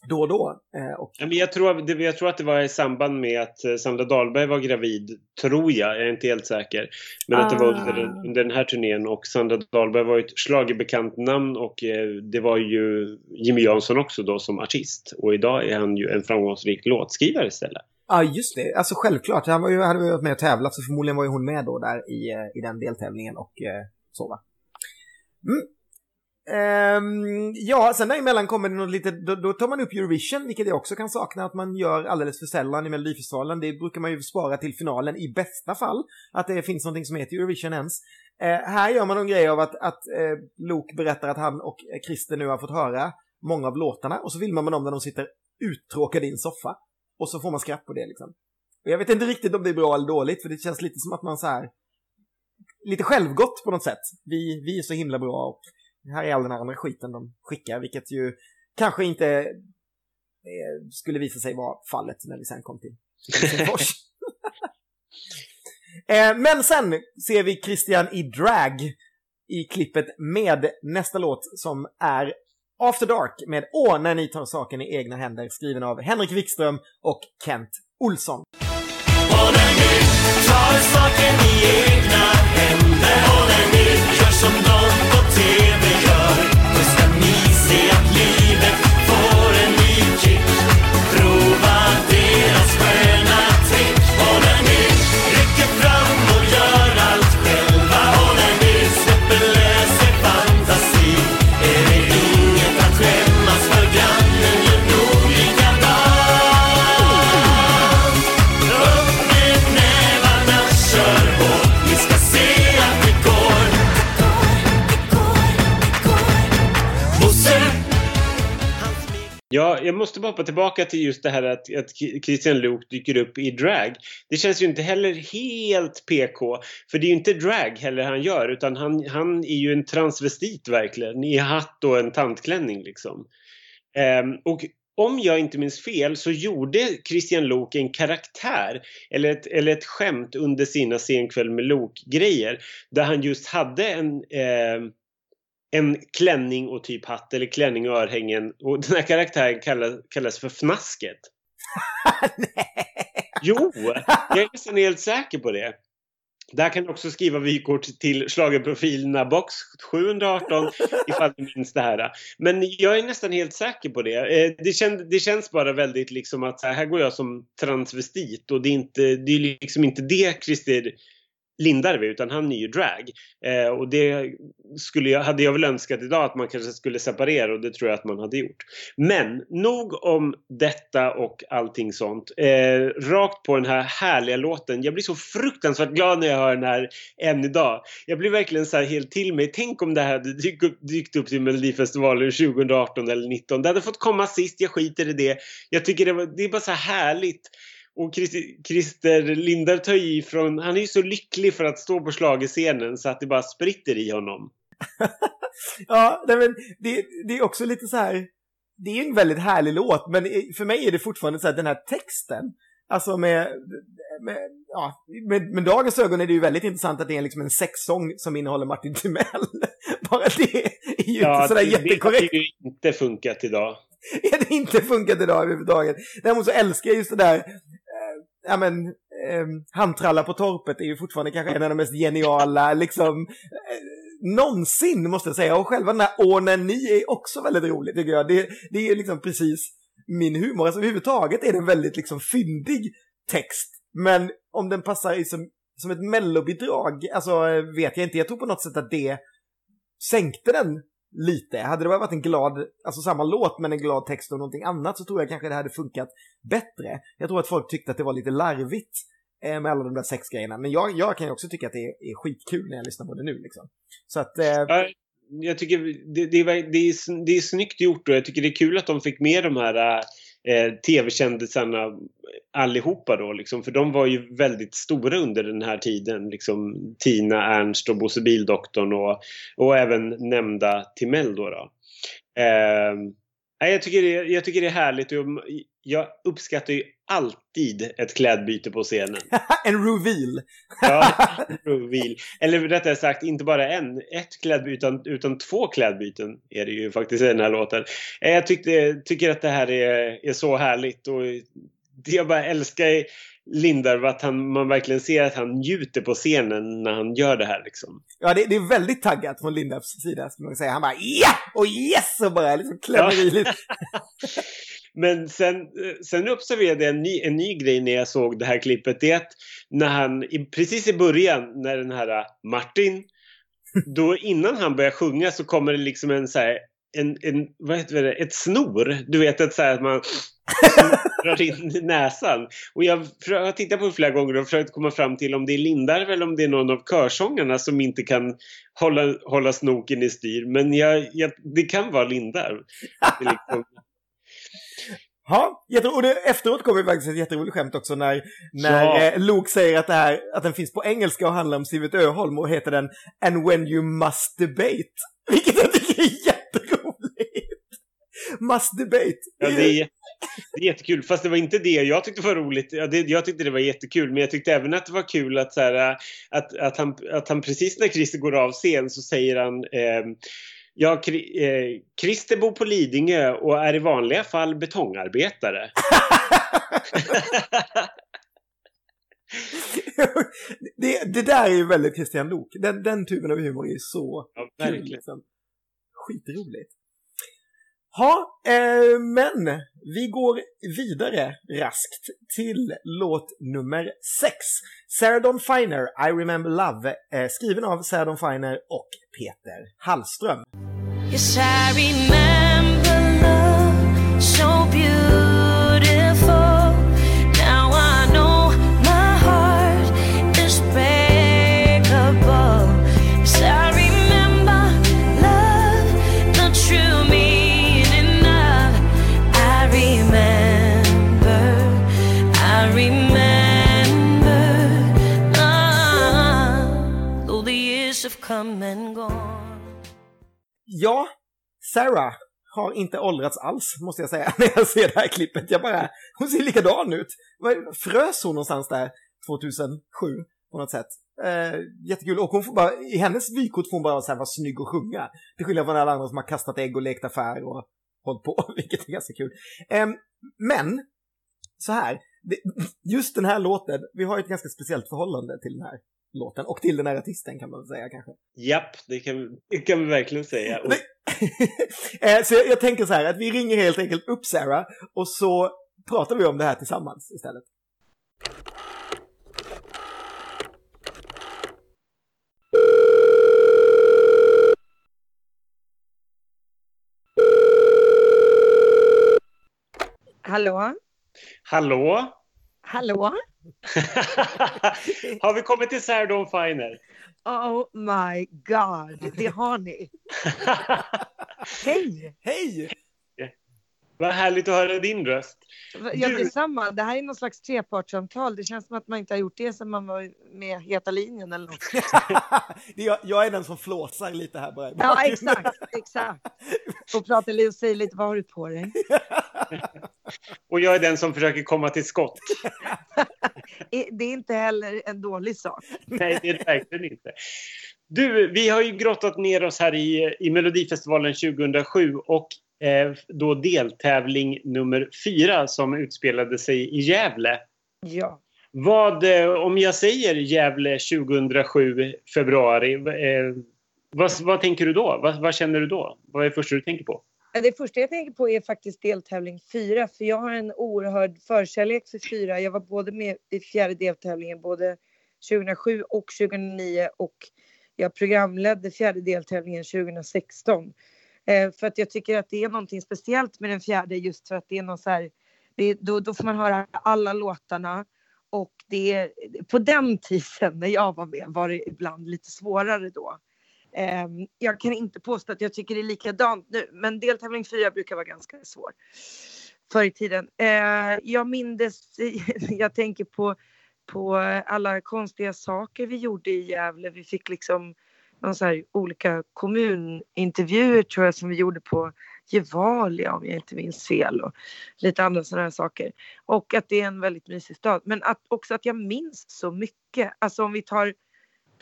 då och då. Eh, och... Ja, men jag, tror, jag tror att det var i samband med att eh, Sandra Dahlberg var gravid, tror jag, jag är inte helt säker. Men ah. att det var under, Ah. under den här turnén och Sandra Dahlberg var ett schlagerbekant namn och eh, det var ju Jimmy Jansson också då som artist. Och idag är han ju en framgångsrik låtskrivare istället. Ja, just det. Alltså självklart. Han var ju, hade ju varit med och tävlat, så förmodligen var ju hon med då där i, i den deltävlingen och så va. Mm. Um, ja, sen däremellan kommer det något lite, då, då tar man upp Eurovision, vilket jag också kan sakna att man gör alldeles för sällan i Melodifestivalen. Det brukar man ju spara till finalen i bästa fall, att det finns någonting som heter Eurovision ens. Uh, här gör man en grej av att, att uh, Luke berättar att han och eh, Christer nu har fått höra många av låtarna och så filmar man dem när de sitter uttråkade i en soffa. Och så får man skratt på det liksom. Och jag vet inte riktigt om det är bra eller dåligt, för det känns lite som att man så här lite självgott på något sätt. Vi, vi är så himla bra och här är all den här andra skiten de skickar, vilket ju kanske inte eh, skulle visa sig vara fallet när vi sen kom till Helsingfors. *laughs* eh, men sen ser vi Christian i drag i klippet med nästa låt som är After Dark med Åh, när ni tar saken i egna händer skriven av Henrik Wikström och Kent Olsson. Och när ni tar saken i egna händer Och när ni gör som de Ja, jag måste bara hoppa tillbaka till just det här att, att Christian Luuk dyker upp i drag. Det känns ju inte heller helt PK. För det är ju inte drag heller han gör utan han, han är ju en transvestit verkligen. I hatt och en tantklänning liksom. Um, och om jag inte minns fel så gjorde Christian Lok en karaktär eller ett, eller ett skämt under sina Senkväll med Lok-grejer. Där han just hade en eh, en klänning och typ hatt eller klänning och örhängen och den här karaktären kallas, kallas för Fnasket. *laughs* Jo, jag är nästan helt säker på det. Där kan du också skriva vykort till schlagerprofilerna box 718 ifall du minns det här. Men jag är nästan helt säker på det. Eh, Det, känd, det känns bara väldigt liksom att här, här går jag som transvestit och det är, inte, det är liksom inte det Christer Lindarw utan han är ju drag. Eh, och det skulle jag, hade jag väl önskat idag att man kanske skulle separera och det tror jag att man hade gjort. Men nog om detta och allting sånt. Eh, rakt på den här härliga låten. Jag blir så fruktansvärt glad när jag hör den här än idag. Jag blir verkligen så här helt till mig. Tänk om det här hade dykt upp, dykt upp till Melodifestivalen 2018 eller 2019. Det hade fått komma sist, jag skiter i det. Jag tycker det, var, det är bara så här härligt. Och Christer, Lindar tar i från, han är ju så lycklig för att stå på schlagerscenen så att det bara spritter i honom. *laughs* ja, nej, men det, det är också lite så här, det är en väldigt härlig låt, men för mig är det fortfarande så här, den här texten, alltså med, med, ja, med, med dagens ögon är det ju väldigt intressant att det är liksom en sexsång som innehåller Martin Timell. *laughs* Bara det är ju inte sådär det, jättekorrekt. det har ju inte funkat idag. Ja, *laughs* det inte funkat idag överhuvudtaget. Däremot så älskar jag just det där, ja men, eh, handtralla på torpet är ju fortfarande kanske en av de mest geniala, liksom, eh, någonsin måste jag säga. Och själva den här Åh när ni är också väldigt rolig tycker jag. Det, det är ju liksom precis min humor. Alltså överhuvudtaget är det en väldigt liksom fyndig text. Men om den passar i som, som ett mellobidrag, alltså vet jag inte. Jag tror på något sätt att det sänkte den lite. Hade det bara varit en glad, alltså samma låt men en glad text och någonting annat så tror jag kanske det hade funkat bättre. Jag tror att folk tyckte att det var lite larvigt eh, med alla de där sex grejerna. Men jag, jag kan ju också tycka att det är, är skitkul när jag lyssnar på det nu liksom. Så att, eh, Jag tycker det, det, är, det, är, det är snyggt gjort och jag tycker det är kul att de fick med de här eh, eh, tv-kändisarna allihopa då liksom, för de var ju väldigt stora under den här tiden. Liksom Tina, Ernst och Bosse Bildoktorn och, och även nämnda Timell då. då. Eh, jag, tycker det, jag tycker det är härligt och jag uppskattar ju alltid ett klädbyte på scenen. *laughs* en reveal. Ja, *laughs* reveal. Eller rättare sagt, inte bara en, ett klädbyte utan, utan två klädbyten är det ju faktiskt i den här låten. Eh, Jag tyckte, tycker att det här är, är så härligt och det jag bara älskar Lindarw att han, man verkligen ser att han njuter på scenen när han gör det här liksom. Ja, det, det är väldigt taggat från Lindabs sida, skulle man säga. Han bara ja! Och yes! Och bara liksom klämmer Ja. i lite. *laughs* Men sen, eh, sen observerade jag en ny, en ny grej när jag såg det här klippet. Det är att när han, precis i början, när den här eh, Martin, *laughs* då innan han börjar sjunga så kommer det liksom en så här, en, en, vad heter det, ett snor. Du vet att, så här, att man *laughs* drar in näsan. Och jag har tittat på det flera gånger och försökt komma fram till om det är Lindarw eller om det är någon av körsångarna som inte kan hålla, hålla snoken i styr. Men jag, jag, det kan vara Lindarw. Liksom, Ja, och det, efteråt kommer faktiskt ett jätteroligt skämt också när, när Ja. eh, Luke säger att, det här, att den finns på engelska och handlar om Siewert Öholm och heter den And when you must debate. *laughs* Vilket jag tycker är jätteroligt. Must debate. Ja, det är, det är jättekul. Fast det var inte det jag tyckte var roligt. Ja, det, jag tyckte det var jättekul. Men jag tyckte även att det var kul att, så här, äh, att, att, han, att han precis när Christer går av scen så säger han ehm, Ja, eh, Christer bor på Lidingö och är i vanliga fall betongarbetare. *laughs* *laughs* det, det där är ju väldigt Christian Lok. Den, den typen av humor är ju så Ja, kul. Liksom. Skitroligt. Ja, eh, men vi går vidare raskt till låt nummer 6. Sarah Dawn Finer, I Remember Love, eh, skriven av Sarah Dawn Finer och Peter Hallström. Yes, drömmen gone. Ja, Sarah har inte åldrats alls, måste jag säga, *laughs* när jag ser det här klippet. Jag bara, hon ser likadan ut. Frös hon någonstans där 2007 på något sätt? Eh, jättekul. Och hon får bara, i hennes vykort får hon bara så här vara snygg och sjunga. Till skillnad från alla andra som har kastat ägg och lekt affär och *laughs* hållit på, vilket är ganska kul. Eh, men, så här, just den här låten, vi har ett ganska speciellt förhållande till den här låten och till den här artisten kan man väl säga kanske. Japp, det kan, det kan vi verkligen säga. Och. *laughs* Eh, så jag, jag tänker så här att vi ringer helt enkelt upp Sarah och så pratar vi om det här tillsammans istället. Hallå? Hallå? Hallå? *laughs* har vi kommit till Sarah Finer? Oh my god, det har ni. *laughs* Hej! Hej! Vad härligt att höra din röst. Ja, Du- detsamma. Det här är någon slags trepartssamtal. Det känns som att man inte har gjort det sedan man var med Heta linjen eller något. *laughs* Det är jag, jag är den som flåsar lite här bara. Ja, exakt. exakt. Och pratar lite och säger lite, vad har du på dig? Och jag är den som försöker komma till skott. *laughs* Det är inte heller en dålig sak. Nej, det är det verkligen inte. Du, vi har ju grottat ner oss här i, i Melodifestivalen 2007 och eh, då deltävling nummer fyra som utspelade sig i Gävle. Ja. Vad, eh, om jag säger Gävle 2007 februari, eh, vad, vad tänker du då? Vad, vad känner du då? Vad är det första du tänker på? Det första jag tänker på är faktiskt deltävling fyra, för jag har en oerhörd förkärlek för fyra. Jag var både med i fjärde deltävlingen både 2007 och 2009 och jag programledde fjärde deltävlingen 2016. Eh, för att jag tycker att det är någonting speciellt med den fjärde just för att det är någon så här, det, då, då får man höra alla låtarna och det på den tiden när jag var med var det ibland lite svårare då. Ehm, jag kan inte påstå att jag tycker det är likadant nu, men deltävling fyra brukar vara ganska svår. förr i tiden. Eh, jag mindes, *laughs* jag tänker på, på alla konstiga saker vi gjorde i Gävle. Vi fick liksom någon så här olika kommunintervjuer tror jag som vi gjorde på Gevalia om jag inte minns fel och lite andra sådana här saker. Och att det är en väldigt mysig stad. Men att också att jag minns så mycket. Alltså om vi tar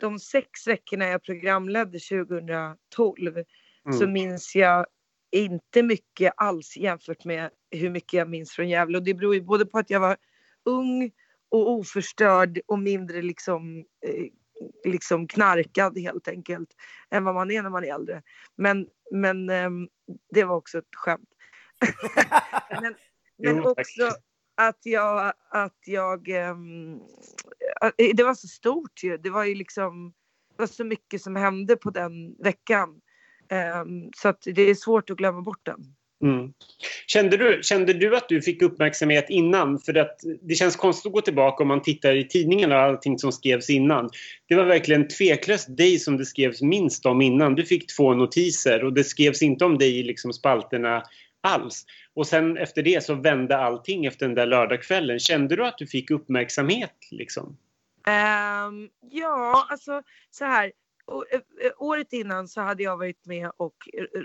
de sex veckorna jag programledde 2012 så Mm. minns jag inte mycket alls jämfört med hur mycket jag minns från Gävle. Och det beror ju både på att jag var ung och oförstörd och mindre liksom, eh, liksom knarkad helt enkelt än vad man är när man är äldre. Men, men ehm, det var också ett skämt. *laughs* men men också att jag, att jag um, det var så stort ju. Det var ju liksom, det var så mycket som hände på den veckan. Um, så att det är svårt att glömma bort den. Mm. Kände, du, kände du att du fick uppmärksamhet innan? För att det känns konstigt att gå tillbaka om man tittar i tidningen och allting som skrevs innan. Det var verkligen tveklöst dig som det skrevs minst om innan. Du fick två notiser och det skrevs inte om dig i liksom spalterna alls. Och sen efter det så vände allting efter den där lördagskvällen. Kände du att du fick uppmärksamhet liksom? Ehm, ja, alltså så här. å- eh, eh, Året innan så hade jag varit med och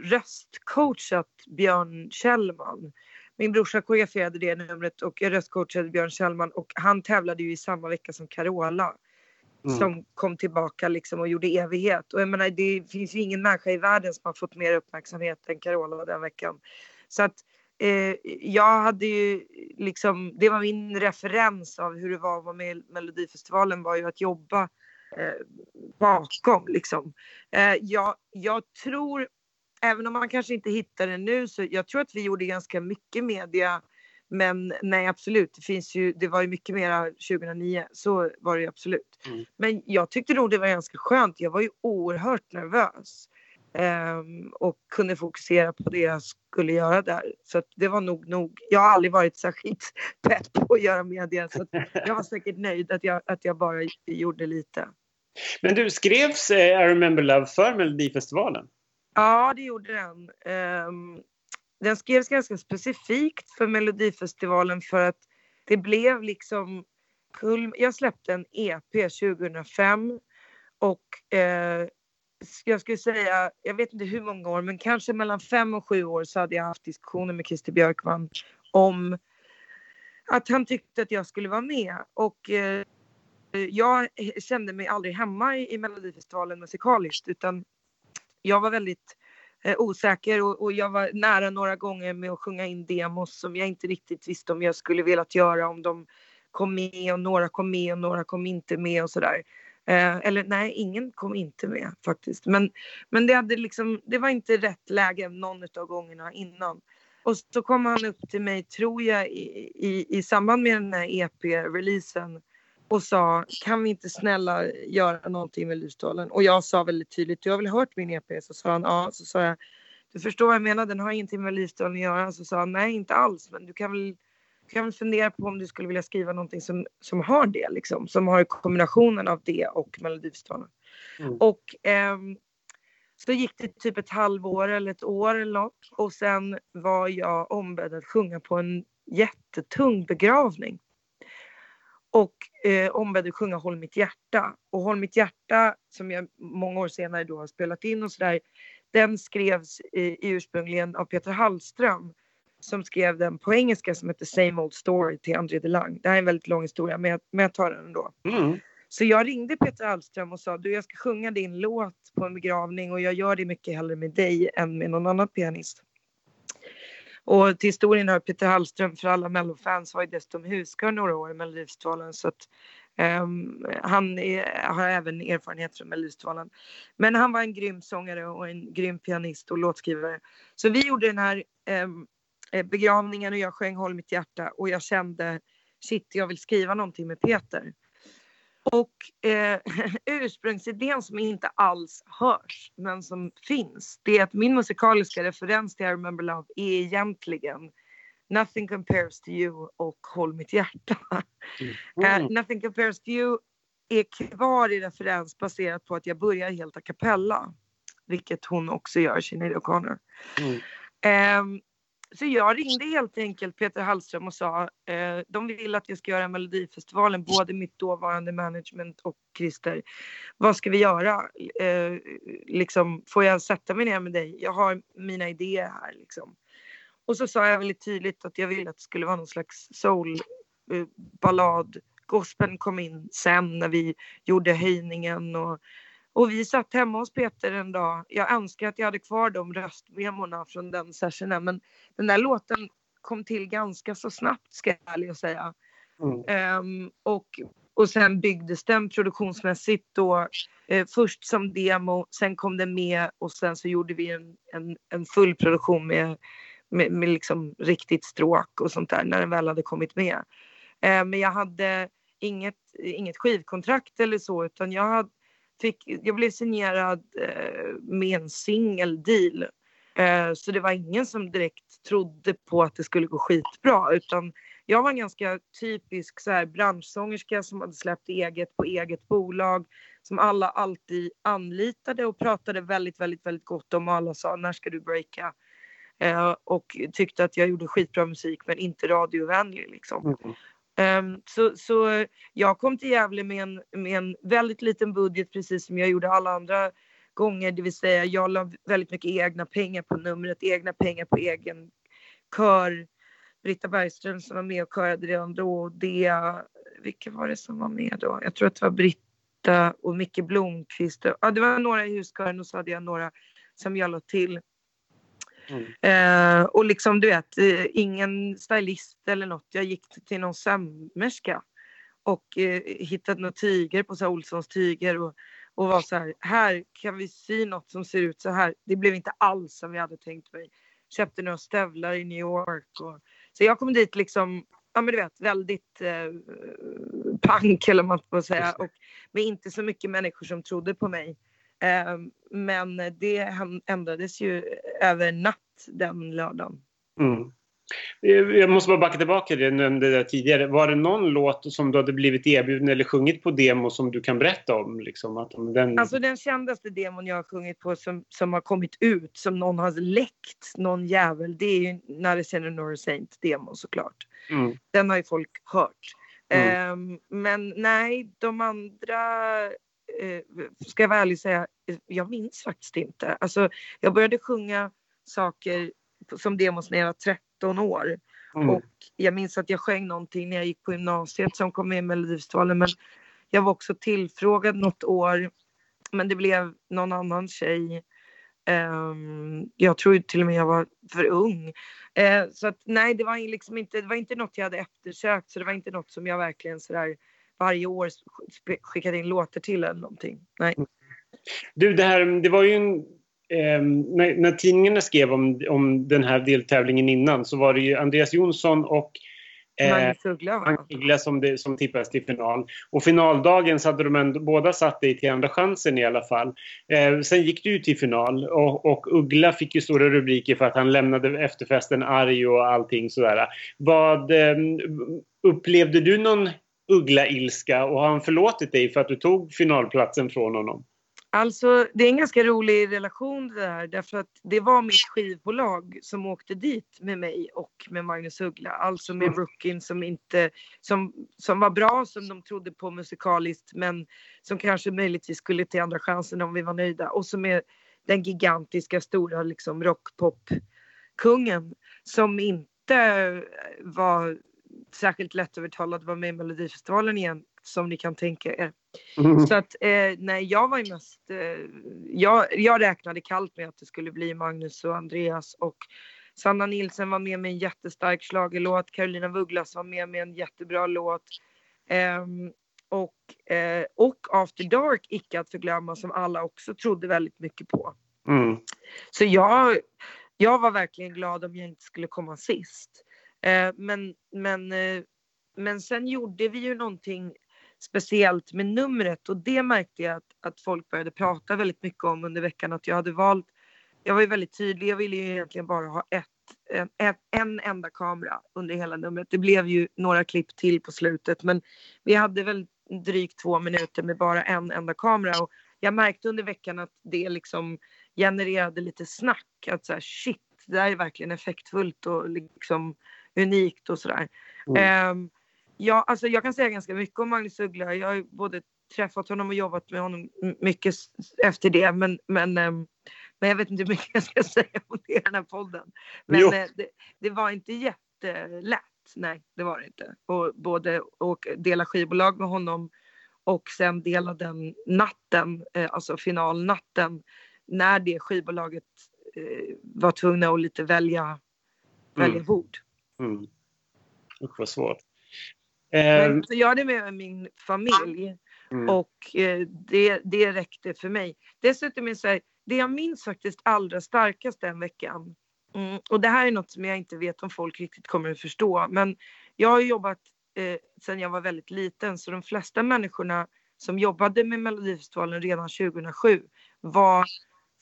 röstcoachat Björn Kjellman. Min brorsa koreograferade det numret och jag röstcoachade Björn Kjellman och han tävlade ju i samma vecka som Carola. Mm. Som kom tillbaka liksom och gjorde evighet. Och jag menar det finns ju ingen människa i världen som har fått mer uppmärksamhet än Carola den veckan. Så att eh, jag hade ju liksom, det var min referens av hur det var att vara med i Melodifestivalen var ju att jobba eh, bakom liksom. Eh, jag, jag tror, även om man kanske inte hittar det nu, så jag tror att vi gjorde ganska mycket media. Men nej absolut, det finns ju, det var ju mycket mera 2009, så var det ju absolut. Mm. Men jag tyckte nog det var ganska skönt, jag var ju oerhört nervös. Ehm, och kunde fokusera på det jag skulle göra där. Så det var nog nog. Jag har aldrig varit särskilt *laughs* pepp på att göra media så jag var säkert nöjd att jag, att jag bara gjorde lite. Men du, skrevs eh, I remember love för Melodifestivalen? Ja, det gjorde den. Ehm, den skrevs ganska specifikt för Melodifestivalen för att det blev liksom... kul- Jag släppte en EP 2005 och eh, jag skulle säga, jag vet inte hur många år, men kanske mellan fem och sju år så hade jag haft diskussioner med Christer Björkman om att han tyckte att jag skulle vara med. Och eh, jag kände mig aldrig hemma i, i Melodifestivalen musikaliskt utan jag var väldigt eh, osäker och, och jag var nära några gånger med att sjunga in demos som jag inte riktigt visste om jag skulle velat göra om de kom med och några kom med och några kom inte med och sådär. Eh, Eh, eller nej, ingen kom inte med faktiskt. Men, men det, hade liksom, det var inte rätt läge någon av gångerna innan. Och så kom han upp till mig, tror jag, i, i, i samband med den här EP-releasen och sa kan vi inte snälla göra någonting med Lysdalen? Och jag sa väldigt tydligt, du har väl hört min EP? Så sa han ja. Så sa jag, du förstår vad jag menar, den har ingenting med Lysdalen att göra. Så sa han, nej inte alls, men du kan väl, kan fundera på om du skulle vilja skriva någonting som, som har det, liksom. Som har kombinationen av det och Melodifestivalen. Mm. Och ehm, så gick det typ ett halvår eller ett år eller något. Och sen var jag ombedd att sjunga på en jättetung begravning. Och eh, ombedd att sjunga Håll mitt hjärta. Och Håll mitt hjärta, som jag många år senare då har spelat in och sådär, den skrevs i, ursprungligen av Peter Hallström som skrev den på engelska som heter Same Old Story till André Delang. Det här är en väldigt lång historia men jag, men jag tar den ändå. Mm. Så jag ringde Peter Hallström och sa du jag ska sjunga din låt på en begravning och jag gör det mycket hellre med dig än med någon annan pianist. Och till historien hör Peter Hallström för alla mellofans var ju dessutom huskör några år i Melodifestivalen så att ehm, han är, har även erfarenhet från Melodifestivalen. Men han var en grym sångare och en grym pianist och låtskrivare. Så vi gjorde den här eh, begravningen och jag sjöng Håll mitt hjärta och jag kände shit jag vill skriva någonting med Peter. Och eh, *laughs* ursprungsidén som inte alls hörs, men som finns, det är att min musikaliska referens till I remember love är egentligen Nothing compares to you och Håll mitt hjärta. Mm. Eh, Nothing compares to you är kvar i referens baserat på att jag börjar helt a cappella, vilket hon också gör, Sinead O'Connor. Mm. Ehm, så jag ringde helt enkelt Peter Hallström och sa eh, de vill att jag ska göra Melodifestivalen, både mitt dåvarande management och Christer. Vad ska vi göra? Eh, liksom, får jag sätta mig ner med dig? Jag har mina idéer här. Liksom. Och så sa jag väldigt tydligt att jag ville att det skulle vara någon slags soul eh. Gospeln kom in sen när vi gjorde höjningen och och vi satt hemma hos Peter en dag. Jag önskar att jag hade kvar de röstmemorna från den sessionen. Men den där låten kom till ganska så snabbt ska jag ärligt säga. Mm. Ehm, och, och sen byggdes den produktionsmässigt då. eh, först som demo, sen kom den med och sen så gjorde vi en, en, en full produktion med, med, med liksom riktigt stråk och sånt där när den väl hade kommit med. Eh, men jag hade inget, inget skivkontrakt eller så utan jag hade fick, jag blev signerad eh, med en singeldeal. Eh, så det var ingen som direkt trodde på att det skulle gå skitbra utan jag var en ganska typisk så här, branschsångerska som hade släppt eget på eget bolag som alla alltid anlitade och pratade väldigt, väldigt, väldigt gott om och alla sa när ska du breaka? Eh, och tyckte att jag gjorde skitbra musik men inte radiovänlig liksom. Mm. Ehm, så, så jag kom till Gävle med en, med en väldigt liten budget precis som jag gjorde alla andra gånger. Det vill säga jag la väldigt mycket egna pengar på numret, egna pengar på egen kör. Britta Bergström som var med och körade redan då. Och det, vilka var det som var med då? Jag tror att det var Britta och Micke Blomqvist. Ja, det var några i huskören och så hade jag några som jag la till. Mm. Eh, och liksom du vet, eh, ingen stylist eller något. Jag gick till någon sömmerska och eh, hittade några tyger på så här Olssons tyger och, och var så här, här kan vi sy något som ser ut så här. Det blev inte alls som vi hade tänkt mig. Köpte några stövlar i New York och så jag kom dit liksom, ja men du vet, väldigt eh, pank eller man får säga och med inte så mycket människor som trodde på mig. Eh, men det ändrades ju över natt den lördagen. Mm. Jag måste bara backa tillbaka till det jag nämnde där tidigare. Var det någon låt som du hade blivit erbjuden eller sjungit på demo som du kan berätta om? Liksom, att den... Alltså den kändaste demon jag har sjungit på som, som har kommit ut, som någon har läckt, någon jävel, det är ju Not a Sinner nor a Saint demon såklart. mm. Den har ju folk hört. Mm. Ehm, men nej, de andra, ska jag vara ärlig säga, eh, jag minns faktiskt inte. Alltså, jag började sjunga saker som demos när jag var 13 år. Mm. Och jag minns att jag sjöng någonting när jag gick på gymnasiet som kom med i Melodifestivalen. Men jag var också tillfrågad något år. Men det blev någon annan tjej. Ehm, jag tror till och med jag var för ung. Eh, så att nej, det var liksom inte, det var inte något jag hade eftersökt. Så det var inte något som jag verkligen sådär varje år sk- skickade in låtar till eller någonting. Nej. Du, det, här, det var ju en... ehm, när, när tidningarna skrev om, om den här deltävlingen innan så var det ju Andreas Jonsson och eh, Magnus Uggla va? Magnus Uggla som, det, som tippades till final. Och finaldagen så hade de ändå, båda satt dig till andra chansen i alla fall. Eh, sen gick du ju till final och, och Uggla fick ju stora rubriker för att han lämnade efterfesten arg och allting sådär. Vad eh, upplevde du någon Uggla-ilska och har han förlåtit dig för att du tog finalplatsen från honom? Alltså det är en ganska rolig relation det där därför att det var mitt skivbolag som åkte dit med mig och med Magnus Uggla. Alltså med Mm. Brooklyn som inte, som, som var bra som de trodde på musikaliskt men som kanske möjligtvis skulle till andra chansen om vi var nöjda. Och så med den gigantiska stora liksom rockpop-kungen som inte var särskilt lättövertalad att vara med i Melodifestivalen igen som ni kan tänka er. Så att eh, nej, jag var ju mest, eh, jag, jag räknade kallt med att det skulle bli Magnus och Andreas och Sanna Nilsen var med med en jättestark schlagerlåt. Carolina Vugglas var med med en jättebra låt. Ehm, och, eh, och After Dark, icke att förglömma, som alla också trodde väldigt mycket på. Mm. Så jag, jag var verkligen glad om jag inte skulle komma sist. Eh, men, men, eh, men sen gjorde vi ju någonting speciellt med numret och det märkte jag att, att folk började prata väldigt mycket om under veckan. Att jag hade valt, jag var ju väldigt tydlig, jag ville ju egentligen bara ha ett, en, ett, en enda kamera under hela numret. Det blev ju några klipp till på slutet men vi hade väl drygt två minuter med bara en enda kamera och jag märkte under veckan att det liksom genererade lite snack. Att så här, shit, det där är verkligen effektfullt och liksom unikt och sådär. Mm. Ehm, ja, alltså jag kan säga ganska mycket om Magnus Uggla. Jag har ju både träffat honom och jobbat med honom mycket efter det. Men, men, ehm, men jag vet inte hur mycket jag ska *laughs* säga om det i den här podden. Men eh, det, det var inte jättelätt. Nej, det var det inte. Och både och dela skivbolag med honom och sen dela den natten, eh, alltså finalnatten, när det skivbolaget eh, var tvungna att lite välja, välja Mm. bord. Mm. Usch vad svårt. Men, så jag hade med min familj mm. och eh, det, det räckte för mig. Dessutom är det så här, det jag minns faktiskt allra starkast den veckan, mm, och det här är något som jag inte vet om folk riktigt kommer att förstå, men jag har jobbat eh, sedan jag var väldigt liten, så de flesta människorna som jobbade med Melodifestivalen redan 2007 var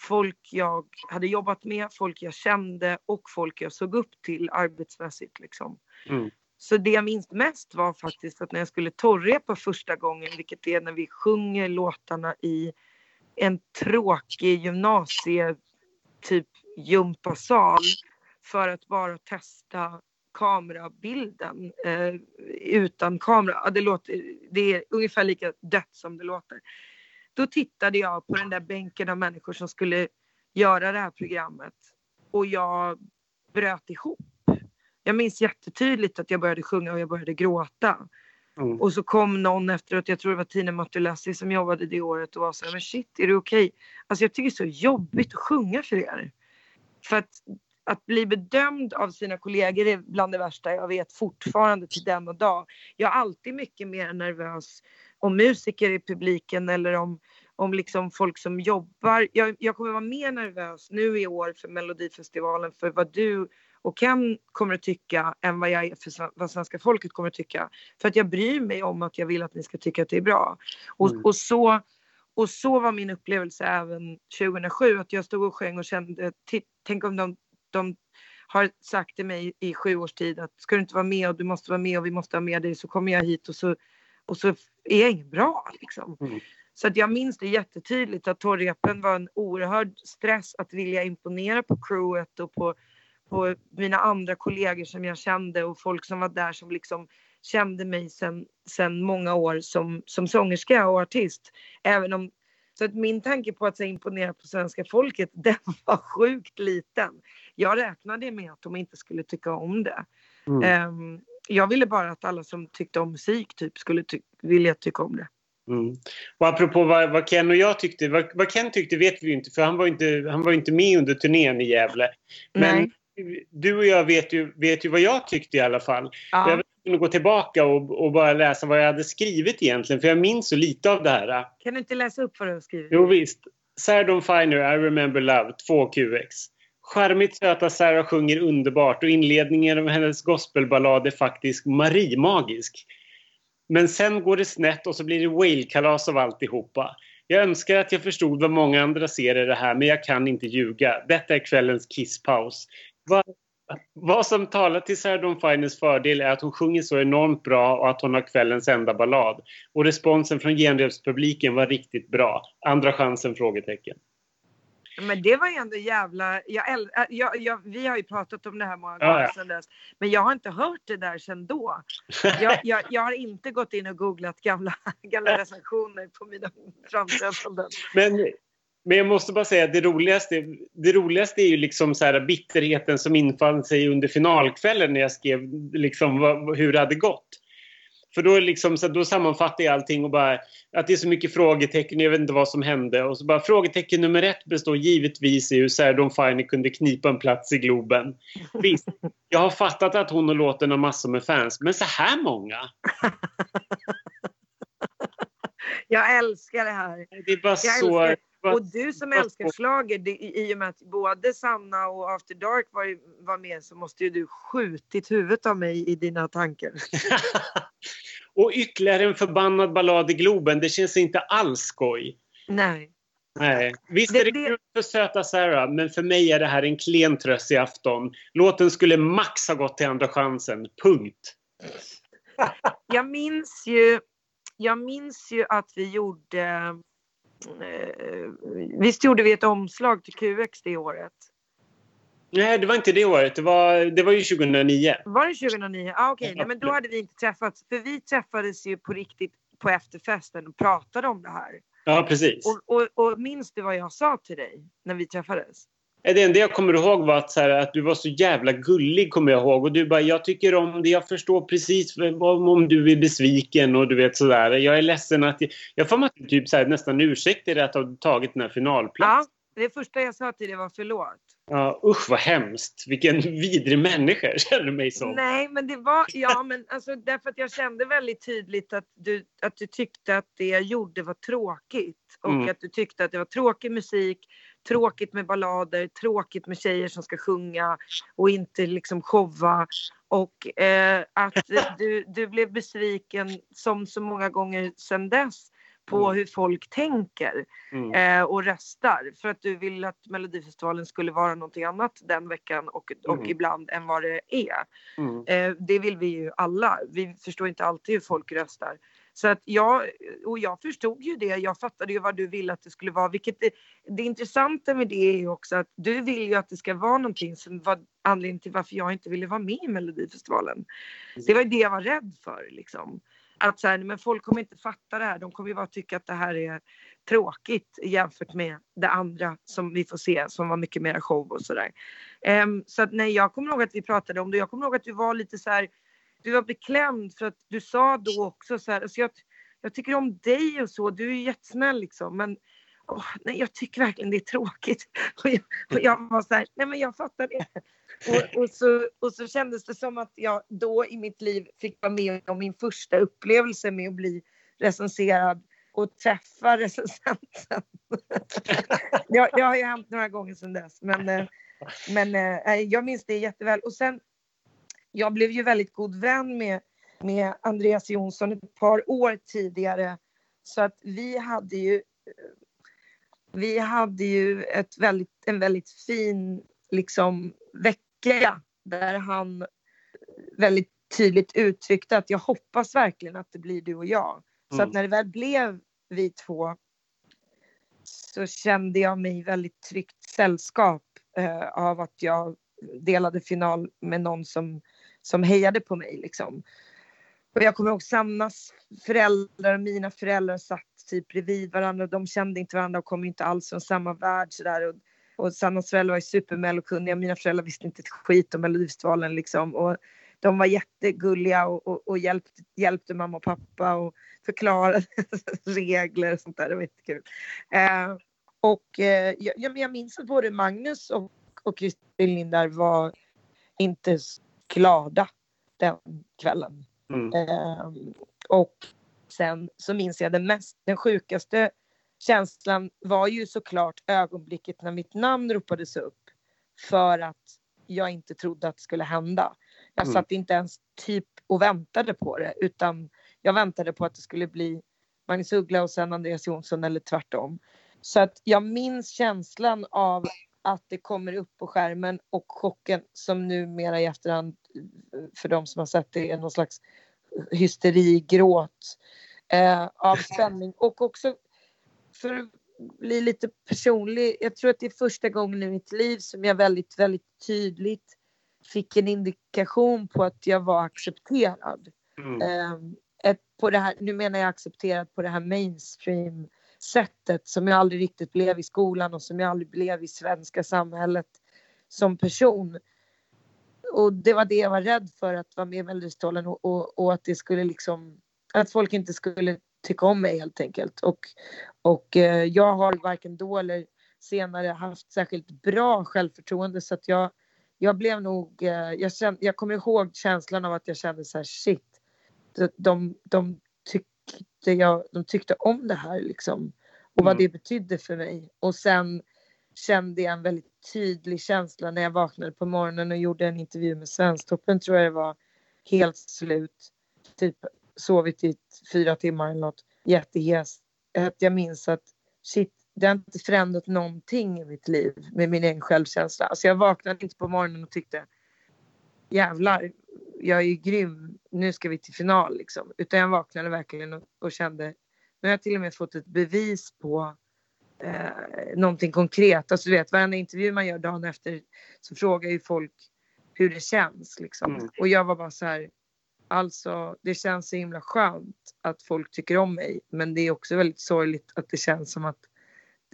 folk jag hade jobbat med, folk jag kände och folk jag såg upp till arbetsmässigt. Liksom. Mm. Så det jag minns mest var faktiskt att när jag skulle torrepa första gången, vilket är när vi sjunger låtarna i en tråkig gymnasie typ gympasal för att bara testa kamerabilden eh, utan kamera. Det, låter, det är ungefär lika dött som det låter. Då tittade jag på den där bänken av människor som skulle göra det här programmet och jag bröt ihop. Jag minns jättetydligt att jag började sjunga och jag började gråta. Mm. Och så kom någon efteråt, jag tror det var Tina Matulassi som jobbade det året och var så här, men shit, är det okej? Alltså jag tycker det är så jobbigt att sjunga för er. För att, att bli bedömd av sina kollegor är bland det värsta jag vet fortfarande till denna dag. Jag är alltid mycket mer nervös om musiker i publiken eller om, om liksom folk som jobbar. Jag, jag kommer vara mer nervös nu i år för Melodifestivalen för vad du och Ken kommer att tycka än vad jag för vad svenska folket kommer att tycka. För att jag bryr mig om att jag vill att ni ska tycka att det är bra. Och, Mm. och, så, och så var min upplevelse även 2007. Att jag stod och sjöng och kände, "Ti- tänk om de, de har sagt till mig i sju års tid att ska du inte vara med och du måste vara med och vi måste ha med dig så kommer jag hit och så, och så är jag ingen bra. Liksom. Mm. Så att jag minns det jättetydligt att torrrepen var en oerhörd stress att vilja imponera på crewet och på, på mina andra kollegor som jag kände och folk som var där som liksom kände mig sen, sen många år som, som sångerska och artist. Även om, så att min tanke på att så, imponera på svenska folket, *laughs* den var sjukt liten. Jag räknade med att de inte skulle tycka om det. Mm. Ehm, jag ville bara att alla som tyckte om musik typ skulle ty- vilja tycka om det. Mm. Och apropå vad, vad Ken och jag tyckte. Vad, vad Ken tyckte vet vi inte för han var inte, han var inte med under turnén i Gävle. Men Nej. du och jag vet ju, vet ju vad jag tyckte i alla fall. Ja. Jag vill gå tillbaka och, och bara läsa vad jag hade skrivit egentligen för jag minns så lite av det här. Kan du inte läsa upp vad du har skrivit? Jo visst. Sardon Finer, I remember love, 2QX. Charmigt söta Sarah sjunger underbart och inledningen av hennes gospelballad är faktiskt Marie-magisk. Men sen går det snett och så blir det Whale-kalas av alltihopa. Jag önskar att jag förstod vad många andra ser i det här men jag kan inte ljuga. Detta är kvällens kisspaus. Vad, vad som talar till Sarah Dawn Finers fördel är att hon sjunger så enormt bra och att hon har kvällens enda ballad. Och responsen från genrepspubliken var riktigt bra. Andra chansen? frågetecken. Men det var ju ändå jävla... Jag, äh, jag, jag, vi har ju pratat om det här många Ja, gånger ja. sedan dess. Men jag har inte hört det där sedan då. Jag, jag, jag har inte gått in och googlat gamla, *laughs* gamla recensioner på mina framträdanden. Men, men jag måste bara säga att det roligaste, det roligaste är ju liksom så här bitterheten som infann sig under finalkvällen när jag skrev liksom vad, hur det hade gått. För då, liksom, så då sammanfattar jag allting och bara att det är så mycket frågetecken, jag vet inte vad som hände. Och så bara frågetecken nummer ett består givetvis i hur Sarah Dawn Finer kunde knipa en plats i Globen. Visst, jag har fattat att hon och låten har massor med fans, men så här många? *laughs* Jag älskar det här. Det är bara Jag så... Och du som älskar schlager, det, i och med att både Sanna och After Dark var, var med så måste ju du skjutit huvudet av mig i dina tankar. *laughs* och ytterligare en förbannad ballad i Globen. Det känns inte alls skoj. Nej. Nej. Visst Det- är det, det- kul för söta Sarah, men för mig är det här en klen tröst i afton. Låten skulle max ha gått till Andra chansen. Punkt. Jag minns ju, jag minns ju att vi gjorde... Eh, visst gjorde vi ett omslag till QX det året? Nej, det var inte det året. Det var, det var ju 2009. Var det 2009? Ah, Okej, nej, men då hade vi inte träffats. För vi träffades ju på riktigt på efterfesten och pratade om det här. Ja, precis. Och, och, och minns du vad jag sa till dig när vi träffades? Det enda jag kommer ihåg var att, så här, att du var så jävla gullig, kommer jag ihåg. Och du bara, jag tycker om det, jag förstår precis om, om du är besviken och du vet sådär. Jag är ledsen att... Jag, jag får mig typ så här, nästan dig att ha tagit den här Ja, finalplatsen. det första jag sa till dig var förlåt. Ja. usch vad hemskt. Vilken vidrig människa jag *laughs* känner mig som. Nej, men det var, ja men alltså därför att jag kände väldigt tydligt att du, att du tyckte att det jag gjorde var tråkigt. Och Mm. att du tyckte att det var tråkig musik, tråkigt med ballader, tråkigt med tjejer som ska sjunga och inte liksom showa. Och eh, att *laughs* du, du blev besviken som så många gånger sedan dess på Mm. hur folk tänker Mm. eh, och röstar. För att du vill att Melodifestivalen skulle vara någonting annat den veckan och, och Mm. ibland än vad det är. Mm. Eh, det vill vi ju alla. Vi förstår inte alltid hur folk röstar. Så att jag, och jag förstod ju det. Jag fattade ju vad du ville att det skulle vara. Vilket det, det intressanta med det är ju också att du vill ju att det ska vara någonting som var anledningen till varför jag inte ville vara med i Melodifestivalen. Det var ju det jag var rädd för liksom. Att så här, men folk kommer inte fatta det här. De kommer ju bara tycka att det här är tråkigt jämfört med det andra som vi får se som var mycket mer show och sådär. Um, så att nej, jag kommer ihåg att vi pratade om det. Jag kommer ihåg att du var lite så här, du var beklämd för att du sa då också så här, alltså jag, jag tycker om dig och så, du är jättesnäll liksom, men oh, nej, jag tycker verkligen det är tråkigt. *laughs* Och jag, och jag var så här, nej men jag fattar det. Och, och, så, och så kändes det som att jag då i mitt liv fick vara med om min första upplevelse med att bli recenserad och träffa recensenten. *laughs* det, det har ju hänt några gånger sedan dess. Men, eh, men eh, jag minns det jätteväl. Och sen, jag blev ju väldigt god vän med, med Andreas Jonsson ett par år tidigare. Så att vi hade ju, vi hade ju ett väldigt, en väldigt fin liksom, vecka där han väldigt tydligt uttryckte att jag hoppas verkligen att det blir du och jag. Så Mm. att när det väl blev vi två så kände jag mig väldigt tryggt sällskap eh, av att jag delade final med någon som, som hejade på mig. Liksom. Och jag kommer ihåg Sannas föräldrar och mina föräldrar satt typ bredvid varandra. De kände inte varandra och kom inte alls från samma värld. Sådär. Och, och Sannas föräldrar var ju supermellokunniga. Mina föräldrar visste inte ett skit om Melodifestivalen. Liksom. Och de var jättegulliga och, och, och hjälpte, hjälpte mamma och pappa och förklarade *laughs* regler och sånt där. Det var jättekul. Eh, och eh, jag, jag minns att både Magnus och, och Kristin Lindar var inte glada den kvällen. Mm. Ehm, och sen så minns jag den mest, den sjukaste känslan var ju såklart ögonblicket när mitt namn ropades upp för att jag inte trodde att det skulle hända. Jag Mm. satt inte ens typ och väntade på det utan jag väntade på att det skulle bli Magnus Uggla och sen Andreas Jonsson eller tvärtom. Så att jag minns känslan av att det kommer upp på skärmen och chocken som numera i efterhand för de som har sett det är någon slags hysterigråt eh, av *laughs* spänning och också för att bli lite personlig. Jag tror att det är första gången i mitt liv som jag väldigt, väldigt tydligt fick en indikation på att jag var accepterad. Mm. Eh, ett, på det här, nu menar jag accepterad på det här mainstream sättet som jag aldrig riktigt blev i skolan och som jag aldrig blev i svenska samhället som person. Och det var det jag var rädd för att vara med i Melodifestivalen och, och, och att det skulle liksom att folk inte skulle tycka om mig helt enkelt. Och, och eh, jag har varken då eller senare haft särskilt bra självförtroende så att jag, jag blev nog, eh, jag, kände, jag kommer ihåg känslan av att jag kände så här shit, de, de, de, tyckte, jag, de tyckte om det här liksom och vad Mm. det betydde för mig. Och sen kände jag en väldigt tydlig känsla när jag vaknade på morgonen och gjorde en intervju med Svensktoppen tror jag det var helt slut. Typ sovit i fyra timmar eller något. Jättehes. Att jag minns att shit, det har inte förändrat någonting i mitt liv med min egen självkänsla. Alltså jag vaknade inte på morgonen och tyckte jävlar, jag är ju grym, nu ska vi till final liksom. Utan jag vaknade verkligen och, och kände, nu har jag till och med fått ett bevis på eh, någonting konkret. Alltså du vet, varenda intervju man gör dagen efter så frågar ju folk hur det känns liksom. Mm. Och jag var bara så här, alltså det känns så himla skönt att folk tycker om mig. Men det är också väldigt sorgligt att det känns som att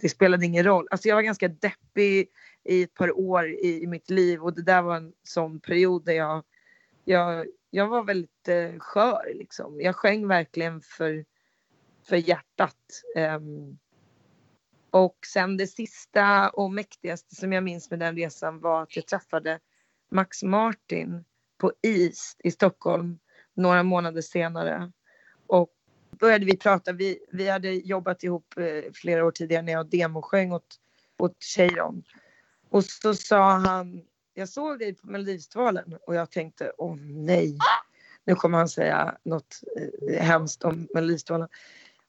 det spelade ingen roll. Alltså jag var ganska deppig i ett par år i, i mitt liv och det där var en sån period där jag, jag, jag var väldigt eh, skör liksom. Jag sjöng verkligen för, för hjärtat. Um, och sen det sista och mäktigaste som jag minns med den resan var att jag träffade Max Martin på East i Stockholm några månader senare. Och började vi prata. Vi, vi hade jobbat ihop eh, flera år tidigare när jag demosjöng åt, åt Cheiron. Och så sa han, jag såg dig på Melodifestivalen och jag tänkte, åh nej, nu kommer han säga något eh, hemskt om Melodifestivalen.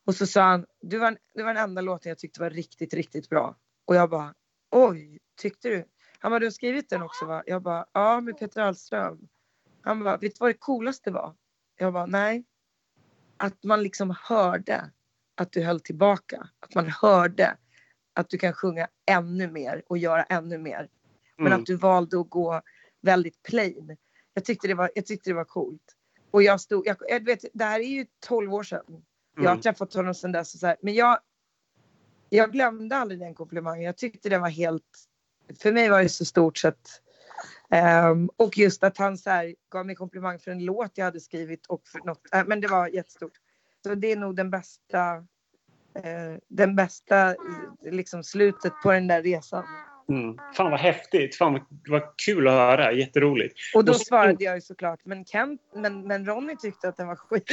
Och så sa han, du var, det var den enda låten jag tyckte var riktigt, riktigt bra. Och jag bara, oj, tyckte du? Han bara, du har skrivit den också va? Jag bara, ja med Peter Alström. Han bara, vet du vad det coolaste var? Jag bara, nej. Att man liksom hörde att du höll tillbaka. Att man hörde att du kan sjunga ännu mer och göra ännu mer. Men Mm. att du valde att gå väldigt plain. Jag tyckte det var, jag tyckte det var coolt. Och jag stod, jag, jag vet, det här är ju 12 år sedan. Jag har Mm. träffat honom sedan dess. Så här. Men jag, jag glömde aldrig den komplimangen. Jag tyckte den var helt... För mig var det så stort sett. Ehm, och just att han så här, gav mig komplimang för en låt jag hade skrivit och för något. äh, men det var jättestort. Så det är nog den bästa, eh, den bästa liksom slutet på den där resan. Mm. Fan vad häftigt. Fan vad, vad kul att höra. Jätteroligt. Och då Och så- svarade jag ju såklart, men, Kent, men, men Ronny tyckte att den var skit.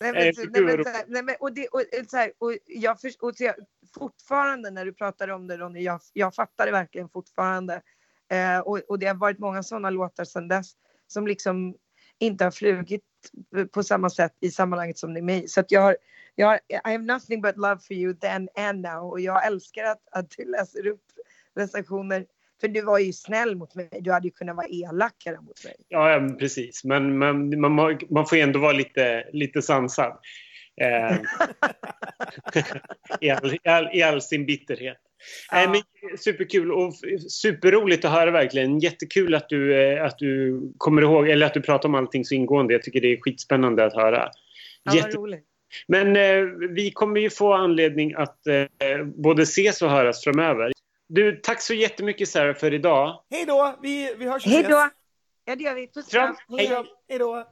Nej, *laughs* Nej, men, för nej, gud, men, vad så här, nej, men, och det, och, så här, och jag, för, och så jag, fortfarande när du pratar om det Ronny, jag, jag fattar det verkligen fortfarande. Eh, och, och det har varit många sådana låtar sedan dess som liksom inte har flugit på samma sätt i sammanhanget som det är mig. Så att jag har, jag har, I have nothing but love for you then and now. Och jag älskar att, att du läser upp recensioner. För du var ju snäll mot mig. Du hade ju kunnat vara elakare mot mig. Ja, precis. Men, men man, man får ändå vara lite, lite sansad. Eh, *laughs* *laughs* I, all, i, all, I all sin bitterhet. Nej, men superkul och superroligt att höra verkligen. Jättekul att du, eh, att du kommer ihåg, eller att du pratar om allting så ingående. Jag tycker det är skitspännande att höra. Ja, Jätte- roligt. Men eh, vi kommer ju få anledning att eh, både ses och höras framöver. Du, tack så jättemycket Sarah för idag. Hej då, vi, vi hörs Hej då! Ja, det gör vi. Puss då. Hej då.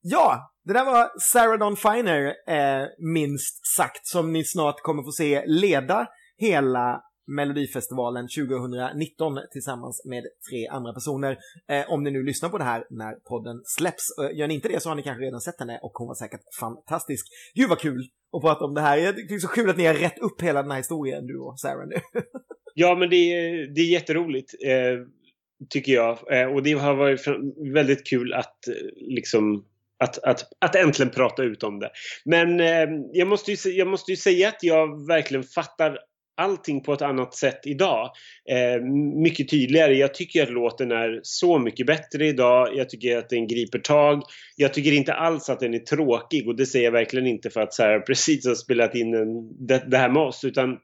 Ja, det där var Sarah Dawn Finer, eh, minst sagt, som ni snart kommer få se leda hela Melodifestivalen 2019 tillsammans med tre andra personer. Eh, om ni nu lyssnar på det här när podden släpps. Eh, gör ni inte det så har ni kanske redan sett henne och hon var säkert fantastisk. Gud vad kul att prata om det här. Jag tycker det är så kul att ni har rätt upp hela den här historien, du och Sarah nu. *laughs* Ja, men det är, det är jätteroligt, eh, tycker jag. Eh, och det har varit väldigt kul att, eh, liksom, att, att, att äntligen prata ut om det. Men eh, jag, måste ju, jag måste ju säga att jag verkligen fattar allting på ett annat sätt idag. Eh, mycket tydligare. Jag tycker att låten är så mycket bättre idag. Jag tycker att den griper tag. Jag tycker inte alls att den är tråkig och det säger jag verkligen inte för att Sarah precis har spelat in en, det, det här med oss utan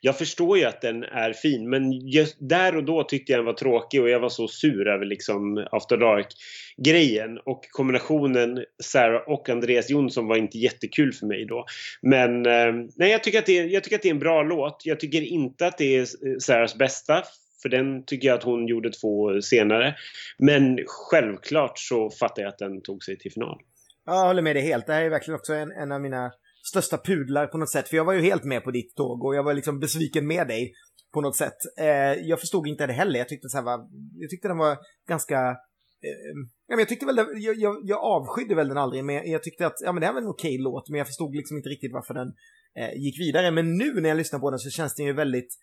jag förstår ju att den är fin men just där och då tyckte jag den var tråkig och jag var så sur över liksom After Dark-grejen och kombinationen Sarah och Andreas Jonsson var inte jättekul för mig då. Men eh, nej, jag tycker, att det är, jag tycker att det är en bra låt. Jag tycker inte att det är eh, Sarahs bästa för den tycker jag att hon gjorde två år senare. Men självklart så fattar jag att den tog sig till final. Jag håller med dig helt. Det här är verkligen också en, en av mina största pudlar på något sätt. För jag var ju helt med på ditt tåg och jag var liksom besviken med dig på något sätt. Eh, jag förstod inte det heller. Jag tyckte, så här, var, jag tyckte den var ganska... Eh, ja, men jag, tyckte väl det, jag, jag, jag avskydde väl den aldrig, men jag tyckte att ja, men det här var en okej låt, men jag förstod liksom inte riktigt varför den eh, gick vidare. Men nu när jag lyssnar på den så känns den ju väldigt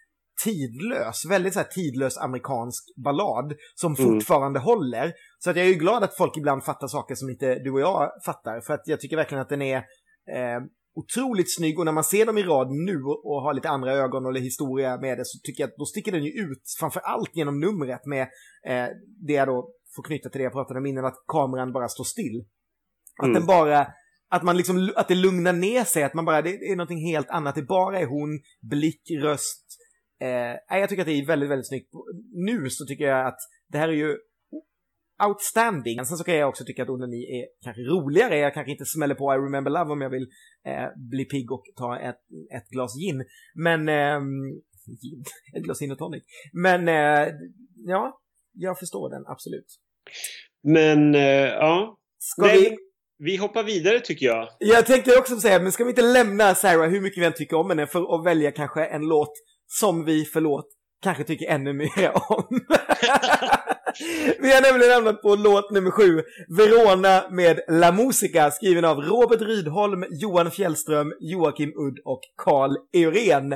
tidlös, väldigt så här tidlös amerikansk ballad som Mm. fortfarande håller. Så att jag är ju glad att folk ibland fattar saker som inte du och jag fattar, för att jag tycker verkligen att den är eh, otroligt snygg och när man ser dem i rad nu och har lite andra ögon eller historia med det så tycker jag att då sticker den ju ut framför allt genom numret med eh, det jag då får knyta till det jag pratade om innan, att kameran bara står still. Att Mm. den bara, att man liksom, att det lugnar ner sig, att man bara, det är någonting helt annat. Det bara är hon, blick, röst. Eh, jag tycker att det är väldigt, väldigt snyggt. Nu så tycker jag att det här är ju outstanding. Sen så kan jag också tycka att Onani är kanske roligare. Jag kanske inte smäller på I remember love om jag vill eh, bli pigg och ta ett, ett glas gin. Men, ehm, gin, *laughs* ett glas gin och tonic. Men, eh, ja, jag förstår den, absolut. Men eh, ja, Ska Nej, vi... vi hoppar vidare tycker jag. Jag tänkte också säga, men ska vi inte lämna Sarah hur mycket vi än tycker om henne för att välja kanske en låt som vi, förlåt, kanske tycker ännu mer om. *laughs* vi har nämligen hamnat på låt nummer sju, Verona med La Musica, skriven av Robert Rydholm, Johan Fjällström, Joakim Udd och Carl Eurén.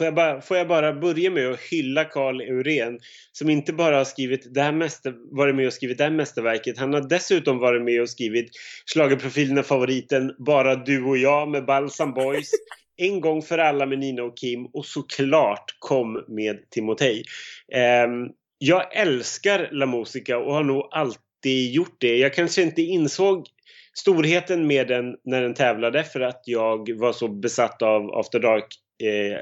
Får, jag bara, får jag bara börja med att hylla Carl Eurén som inte bara har skrivit det här mäster, varit med och skrivit det här mästerverket. Han har dessutom varit med och skrivit schlagerprofilen och favoriten Bara du och jag med Balsam Boys. *laughs* En gång för alla med Nina och Kim och såklart Kom med Timotej. Ehm, jag älskar La Musica och har nog alltid gjort det. Jag kanske inte insåg storheten med den när den tävlade för att jag var så besatt av After Dark eh,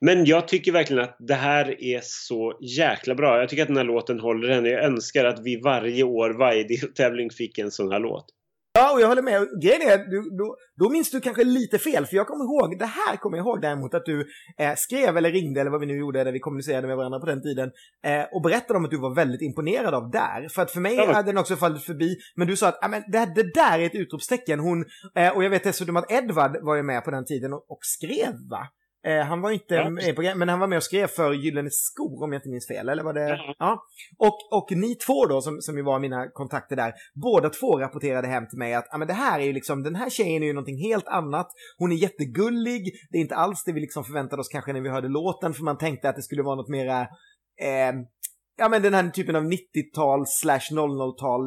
Men jag tycker verkligen att det här är så jäkla bra. Jag tycker att den här låten håller henne. Jag önskar att vi varje år, varje deltävling fick en sån här låt. Ja, och jag håller med. Grejen är, du, då, då minns du kanske lite fel, för jag kommer ihåg, det här kommer jag ihåg däremot att du eh, skrev eller ringde eller vad vi nu gjorde när vi kommunicerade med varandra på den tiden eh, och berättade om att du var väldigt imponerad av där. För att för mig Ja, hade den också fallit förbi, men du sa att "Ah, men det, det där är ett utropstecken. Hon, eh, och jag vet dessutom att Edvard var ju med på den tiden och, och skrev, va? Eh, han var inte Ja, med på grejen, men han var med och skrev för Gyllene skor om jag inte minns fel, eller var det? Ja. Ja. Och, och ni två då, som, som ju var mina kontakter där, båda två rapporterade hem till mig att ah, men det här är ju liksom, den här tjejen är ju någonting helt annat. Hon är jättegullig, det är inte alls det vi liksom förväntade oss kanske när vi hörde låten, för man tänkte att det skulle vara något mera eh, Ja men den här typen av 90-tal slash 00-tal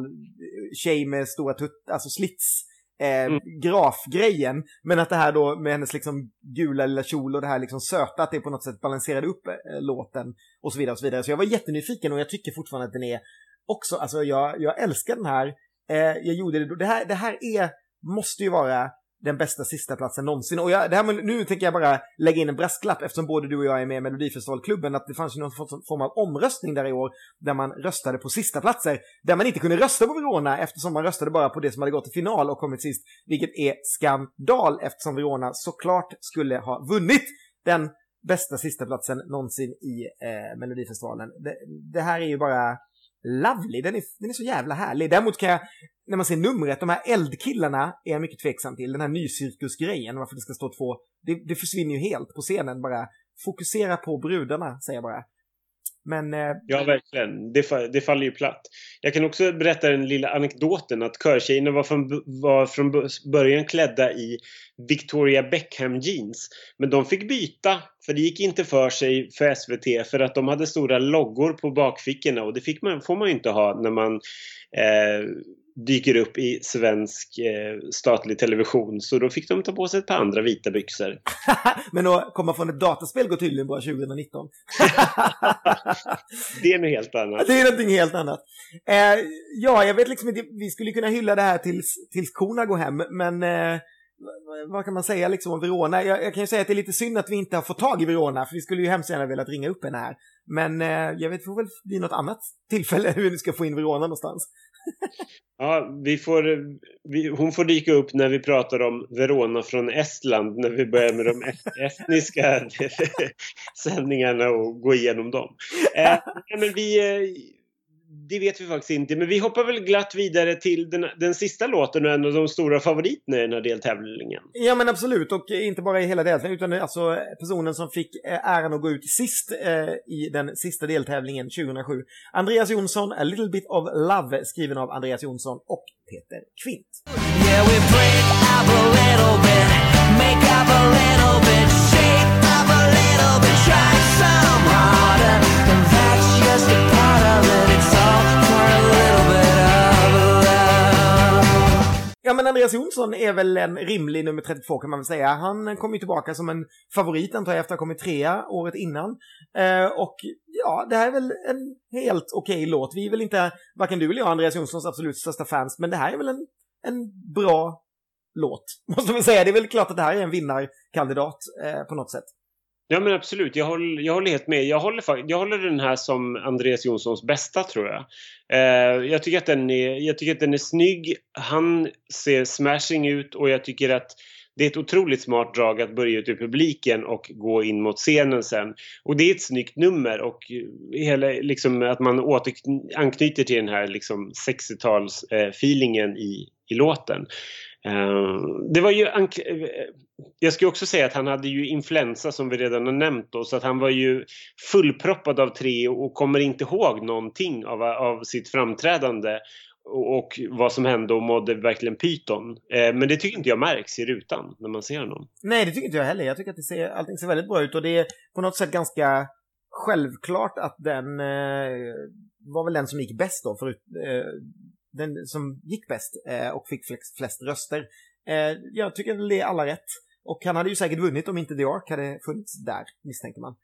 tjej med stora tutt, alltså slits eh, Mm. grafgrejen. Men att det här då med hennes liksom gula lilla kjol och det här liksom söta, att det på något sätt balanserade upp eh, låten och så vidare och så vidare. Så jag var jättenyfiken och jag tycker fortfarande att den är också, alltså jag, jag älskar den här. Eh, jag gjorde det, det här, det här är, måste ju vara den bästa sista platsen någonsin. Och jag, det här, med- nu tänker jag bara lägga in en brasklapp eftersom både du och jag är med i Melodifestivalklubben att det fanns ju någon form- form av omröstning där i år där man röstade på sista platser där man inte kunde rösta på Verona eftersom man röstade bara på det som hade gått till final och kommit sist, vilket är skandal eftersom Verona såklart skulle ha vunnit den bästa sista platsen någonsin i eh, Melodifestivalen. Det, det här är ju bara lovely, den är, den är så jävla härlig. Däremot kan jag, när man ser numret, de här eldkillarna är jag mycket tveksam till. Den här nycirkusgrejen, varför det ska stå två, det, det försvinner ju helt på scenen bara. Fokusera på brudarna, säger jag bara. Men eh, Ja, verkligen. Det, det faller ju platt. Jag kan också berätta den lilla anekdoten att körtjejerna var från, var från början klädda i Victoria Beckham jeans. Men de fick byta, för det gick inte för sig för SVT för att de hade stora loggor på bakfickorna och det fick man, får man ju inte ha när man eh, dyker upp i svensk eh, statlig television. Så då fick de ta på sig ett par andra vita byxor. *laughs* Men att komma från ett dataspel går tydligen bra 2019. *laughs* Det är något helt annat. det är någonting helt annat. Eh, ja, jag vet liksom inte, vi skulle kunna hylla det här tills, tills korna går hem, men eh, vad- kan man säga liksom om Verona? Jag, jag kan ju säga att det är lite synd att vi inte har fått tag i Verona, för vi skulle ju hemskt gärna velat ringa upp henne här. Men eh, jag vet, det får väl bli något annat tillfälle *laughs* hur vi ska få in Verona någonstans. Ja, vi får, vi, hon får dyka upp när vi pratar om Verona från Estland, när vi börjar med de est- *laughs* estniska *laughs* sändningarna och gå igenom dem. Eh, men vi, eh, det vet vi faktiskt inte. Men vi hoppar väl glatt vidare till den, den sista låten och en av de stora favoriterna i den här deltävlingen. Ja men absolut, och inte bara i hela deltävlingen utan alltså personen som fick eh, äran att gå ut sist eh, i den sista deltävlingen 2007. Andreas Jonsson, A Little Bit of Love, skriven av Andreas Jonsson och Peter Kvint. Yeah, men Andreas Jonsson är väl en rimlig nummer 32 kan man väl säga. Han kom ju tillbaka som en favorit antar jag efter att ha kommit trea året innan. Eh, och ja, det här är väl en helt okej låt. Vi är väl inte, varken du eller jag, Andreas Jonssons absolut största fans, men det här är väl en, en bra låt. *laughs* Måste man säga. Det är väl klart att det här är en vinnarkandidat eh, på något sätt. Ja men absolut, jag håller, jag håller helt med. Jag håller, jag håller den här som Andreas Jonssons bästa tror jag. Eh, jag, tycker att den är, jag tycker att den är snygg, han ser smashing ut och jag tycker att det är ett otroligt smart drag att börja ut ur publiken och gå in mot scenen sen. Och det är ett snyggt nummer och eh, hela, liksom, att man åter, anknyter till den här liksom, 60-tals-feelingen eh, i, i låten. Eh, det var ju... Eh, jag ska också säga att han hade ju influensa som vi redan har nämnt då, så att han var ju fullproppad av tre och kommer inte ihåg någonting av, av sitt framträdande och, och vad som hände och mådde verkligen pyton. Eh, men det tycker inte jag märks i rutan när man ser honom. Nej, det tycker inte jag heller. Jag tycker att det ser, allting ser väldigt bra ut och det är på något sätt ganska självklart att den eh, var väl den som gick bäst då, förut, eh, den som gick bäst eh, och fick flest, flest röster. Eh, jag tycker det är alla rätt. Och han hade ju säkert vunnit om inte The Ark hade funnits där, misstänker man.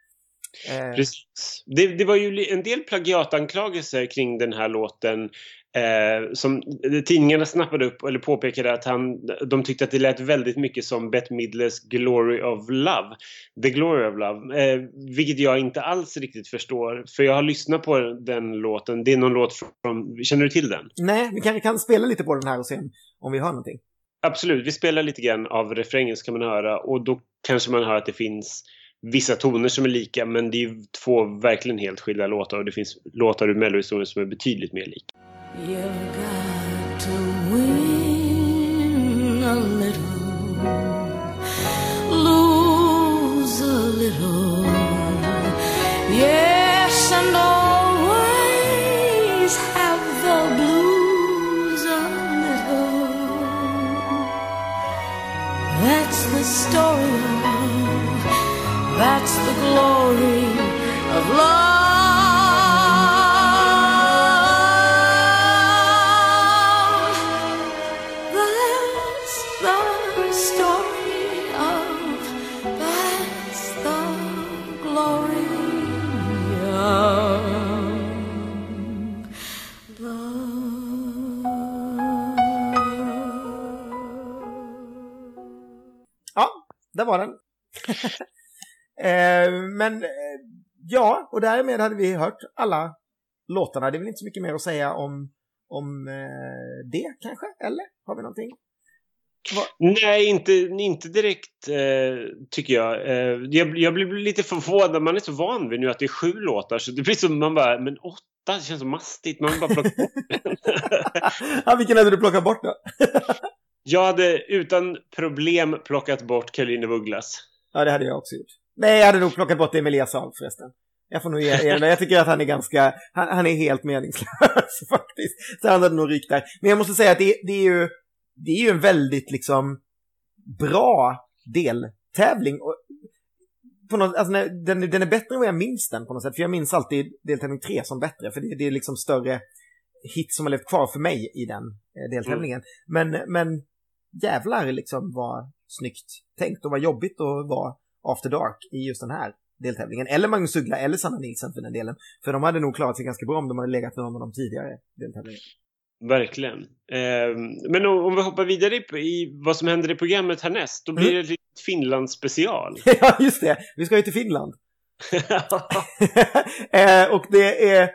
Eh, Precis. Det, det var ju en del plagiatanklagelser kring den här låten eh, som tidningarna snappade upp eller påpekade att han, de tyckte att det lät väldigt mycket som Bette Midlers Glory of Love. The Glory of Love. Eh, vilket jag inte alls riktigt förstår. För jag har lyssnat på den låten. Det är någon låt från... Känner du till den? nej, vi kanske kan spela lite på den här och se om vi hör någonting. Absolut, vi spelar lite grann av refrängen så kan man höra och då kanske man hör att det finns vissa toner som är lika men det är ju två verkligen helt skilda låtar och det finns låtar ur mellohistorien som är betydligt mer lika. You've got to win a little, lose a little. The story of, that's the glory of love. Där var den. eh, men eh, ja, och därmed hade vi hört alla låtarna. Det är väl inte så mycket mer att säga om, om eh, det kanske? Eller? Har vi någonting? Nej, inte, inte direkt eh, tycker jag. Eh, jag. Jag blir lite förvånad. Man är så van vid nu att det är sju låtar så det blir som man bara, men åtta, det känns så mastigt. Man vill bara plocka bort *laughs* ja, vilken hade du plockat bort då? *laughs* Jag hade utan problem plockat bort Caroline af Ugglas. ja, det hade jag också gjort. Nej, jag hade nog plockat bort Emilia Saab förresten. Jag får nog ge er det. Jag tycker att han är ganska, han, han är helt meningslös *laughs* faktiskt. Så han hade nog rykt där. Men jag måste säga att det, det är ju, det är ju en väldigt liksom bra deltävling. Och på något, alltså, den, den är bättre än vad jag minns den på något sätt. För jag minns alltid deltävling 3 som bättre. För det, det är liksom större hit som har levt kvar för mig i den eh, deltävlingen. Men, men jävlar liksom vad snyggt tänkt och vad jobbigt att vara After Dark i just den här deltävlingen. Eller Magnus Uggla eller Sanna Nilsson för den delen. För de hade nog klarat sig ganska bra om de hade legat med någon av de tidigare deltävlingarna. Verkligen. Eh, men om, om vi hoppar vidare i, i vad som händer i programmet härnäst, då blir Mm. det ett litet Finland special. *laughs* ja, just det. Vi ska ju till Finland. *laughs* *laughs* eh, och det är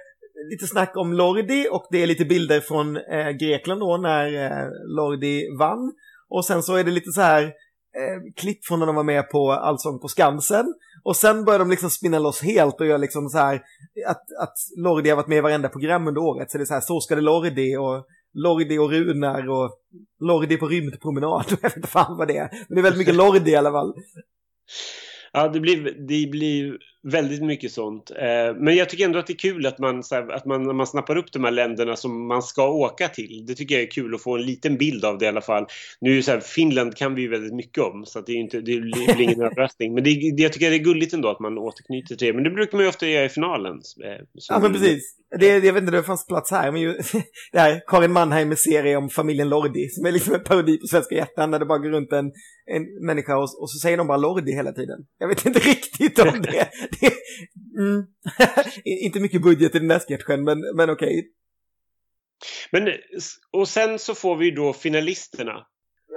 lite snack om Lordi och det är lite bilder från eh, Grekland då när eh, Lordi vann. Och sen så är det lite så här eh, klipp från när de var med på Allsång på Skansen. Och sen börjar de liksom spinna loss helt och gör liksom så här att, att Lordi har varit med i varenda program under året. Så det är så här, så ska det Lordi och Lordi och Runar och Lordi på rymdpromenad. *laughs* Jag vet inte fan vad det är. Men det är väldigt mycket *laughs* Lordi i alla fall. Ja, det blir, det blir väldigt mycket sånt. Eh, men jag tycker ändå att det är kul att man, att man, när man snappar upp de här länderna som man ska åka till. Det tycker jag är kul att få en liten bild av det i alla fall. Nu är så här, Finland kan vi ju väldigt mycket om så det, är inte, det blir ingen *laughs* överraskning. Men det, jag tycker det är gulligt ändå att man återknyter till det. Men det brukar man ju ofta göra i finalen. Eh, Ja, men precis. Det, jag vet inte, det fanns plats här, men ju, *laughs* det här Karin Mannheimer serie om familjen Lordi, som är liksom en parodi på Svenska hjärtan, där det bara går runt en, en människa och, och så säger de bara Lordi hela tiden. Jag vet inte *laughs* riktigt om det. Det *laughs* mm. *laughs* inte mycket budget i den där sketchen, men, men okej. Men, och sen så får vi ju då finalisterna.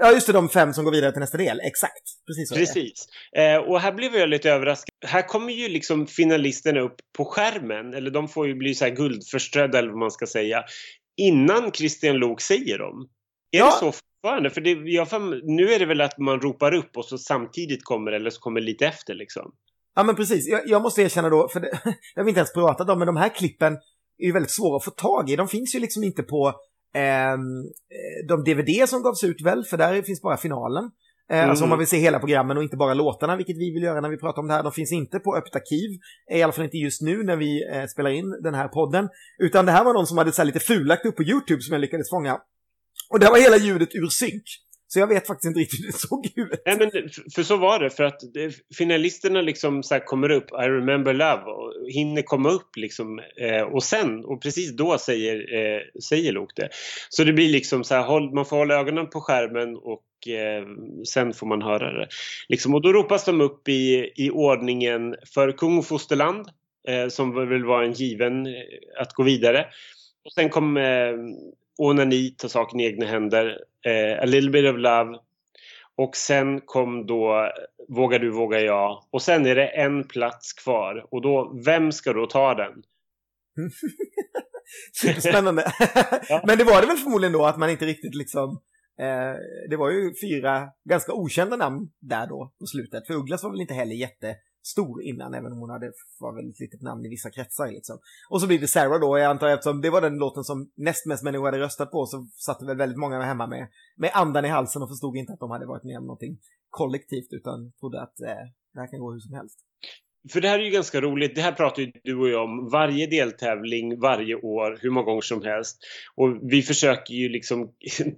Ja, just det, de fem som går vidare till nästa del. Exakt. Precis. Precis. Eh, och här blev jag lite överraskad. Här kommer ju liksom finalisterna upp på skärmen, eller de får ju bli så här guldförströdda eller vad man ska säga, innan Christian Lok säger dem. Är Ja. det så fortfarande? För det, jag, nu är det väl att man ropar upp och så samtidigt kommer eller så kommer lite efter liksom. Ja, men precis. Jag, jag måste erkänna då, för det, det har vi inte ens pratat om, men de här klippen är ju väldigt svåra att få tag i. De finns ju liksom inte på ehm, eh, de DVD som gavs ut väl, för där finns bara finalen. Eh, Mm. Alltså om man vill se hela programmen och inte bara låtarna, vilket vi vill göra när vi pratar om det här. De finns inte på öppet arkiv, i alla fall inte just nu när vi eh, spelar in den här podden. Utan det här var någon som hade så lite fulakt upp på YouTube som jag lyckades fånga. Och där var hela ljudet ur synk. Så jag vet faktiskt inte riktigt hur det såg ut. Nej, men för- så var det, för att finalisterna liksom så här kommer upp, I remember love, och hinner komma upp liksom, eh, och sen, och precis då säger, eh, säger Lok det. Så det blir liksom så här, man får hålla ögonen på skärmen och eh, sen får man höra det. Liksom, och då ropas de upp i, i ordningen för kung och fosterland, eh, som väl var en given att gå vidare. Och sen kom eh, Onani, ta saken i egna händer, eh, A little bit of love, och sen kom då Vågar du, vågar jag. Och sen är det en plats kvar. Och då, vem ska då ta den? *laughs* Superspännande. *laughs* Ja. Men det var det väl förmodligen då att man inte riktigt liksom... Eh, det var ju fyra ganska okända namn där då på slutet. För Ugglas var väl inte heller stor innan, även om hon hade, var väl ett litet namn i vissa kretsar liksom. Och så blir det Sarah då, jag antar eftersom det var den låten som näst mest människor hade röstat på så satt det väl väldigt många hemma med, med andan i halsen och förstod inte att de hade varit med om någonting kollektivt utan trodde att eh, det här kan gå hur som helst. För det här är ju ganska roligt. Det här pratar ju du och jag om varje deltävling, varje år, hur många gånger som helst. Och vi försöker ju liksom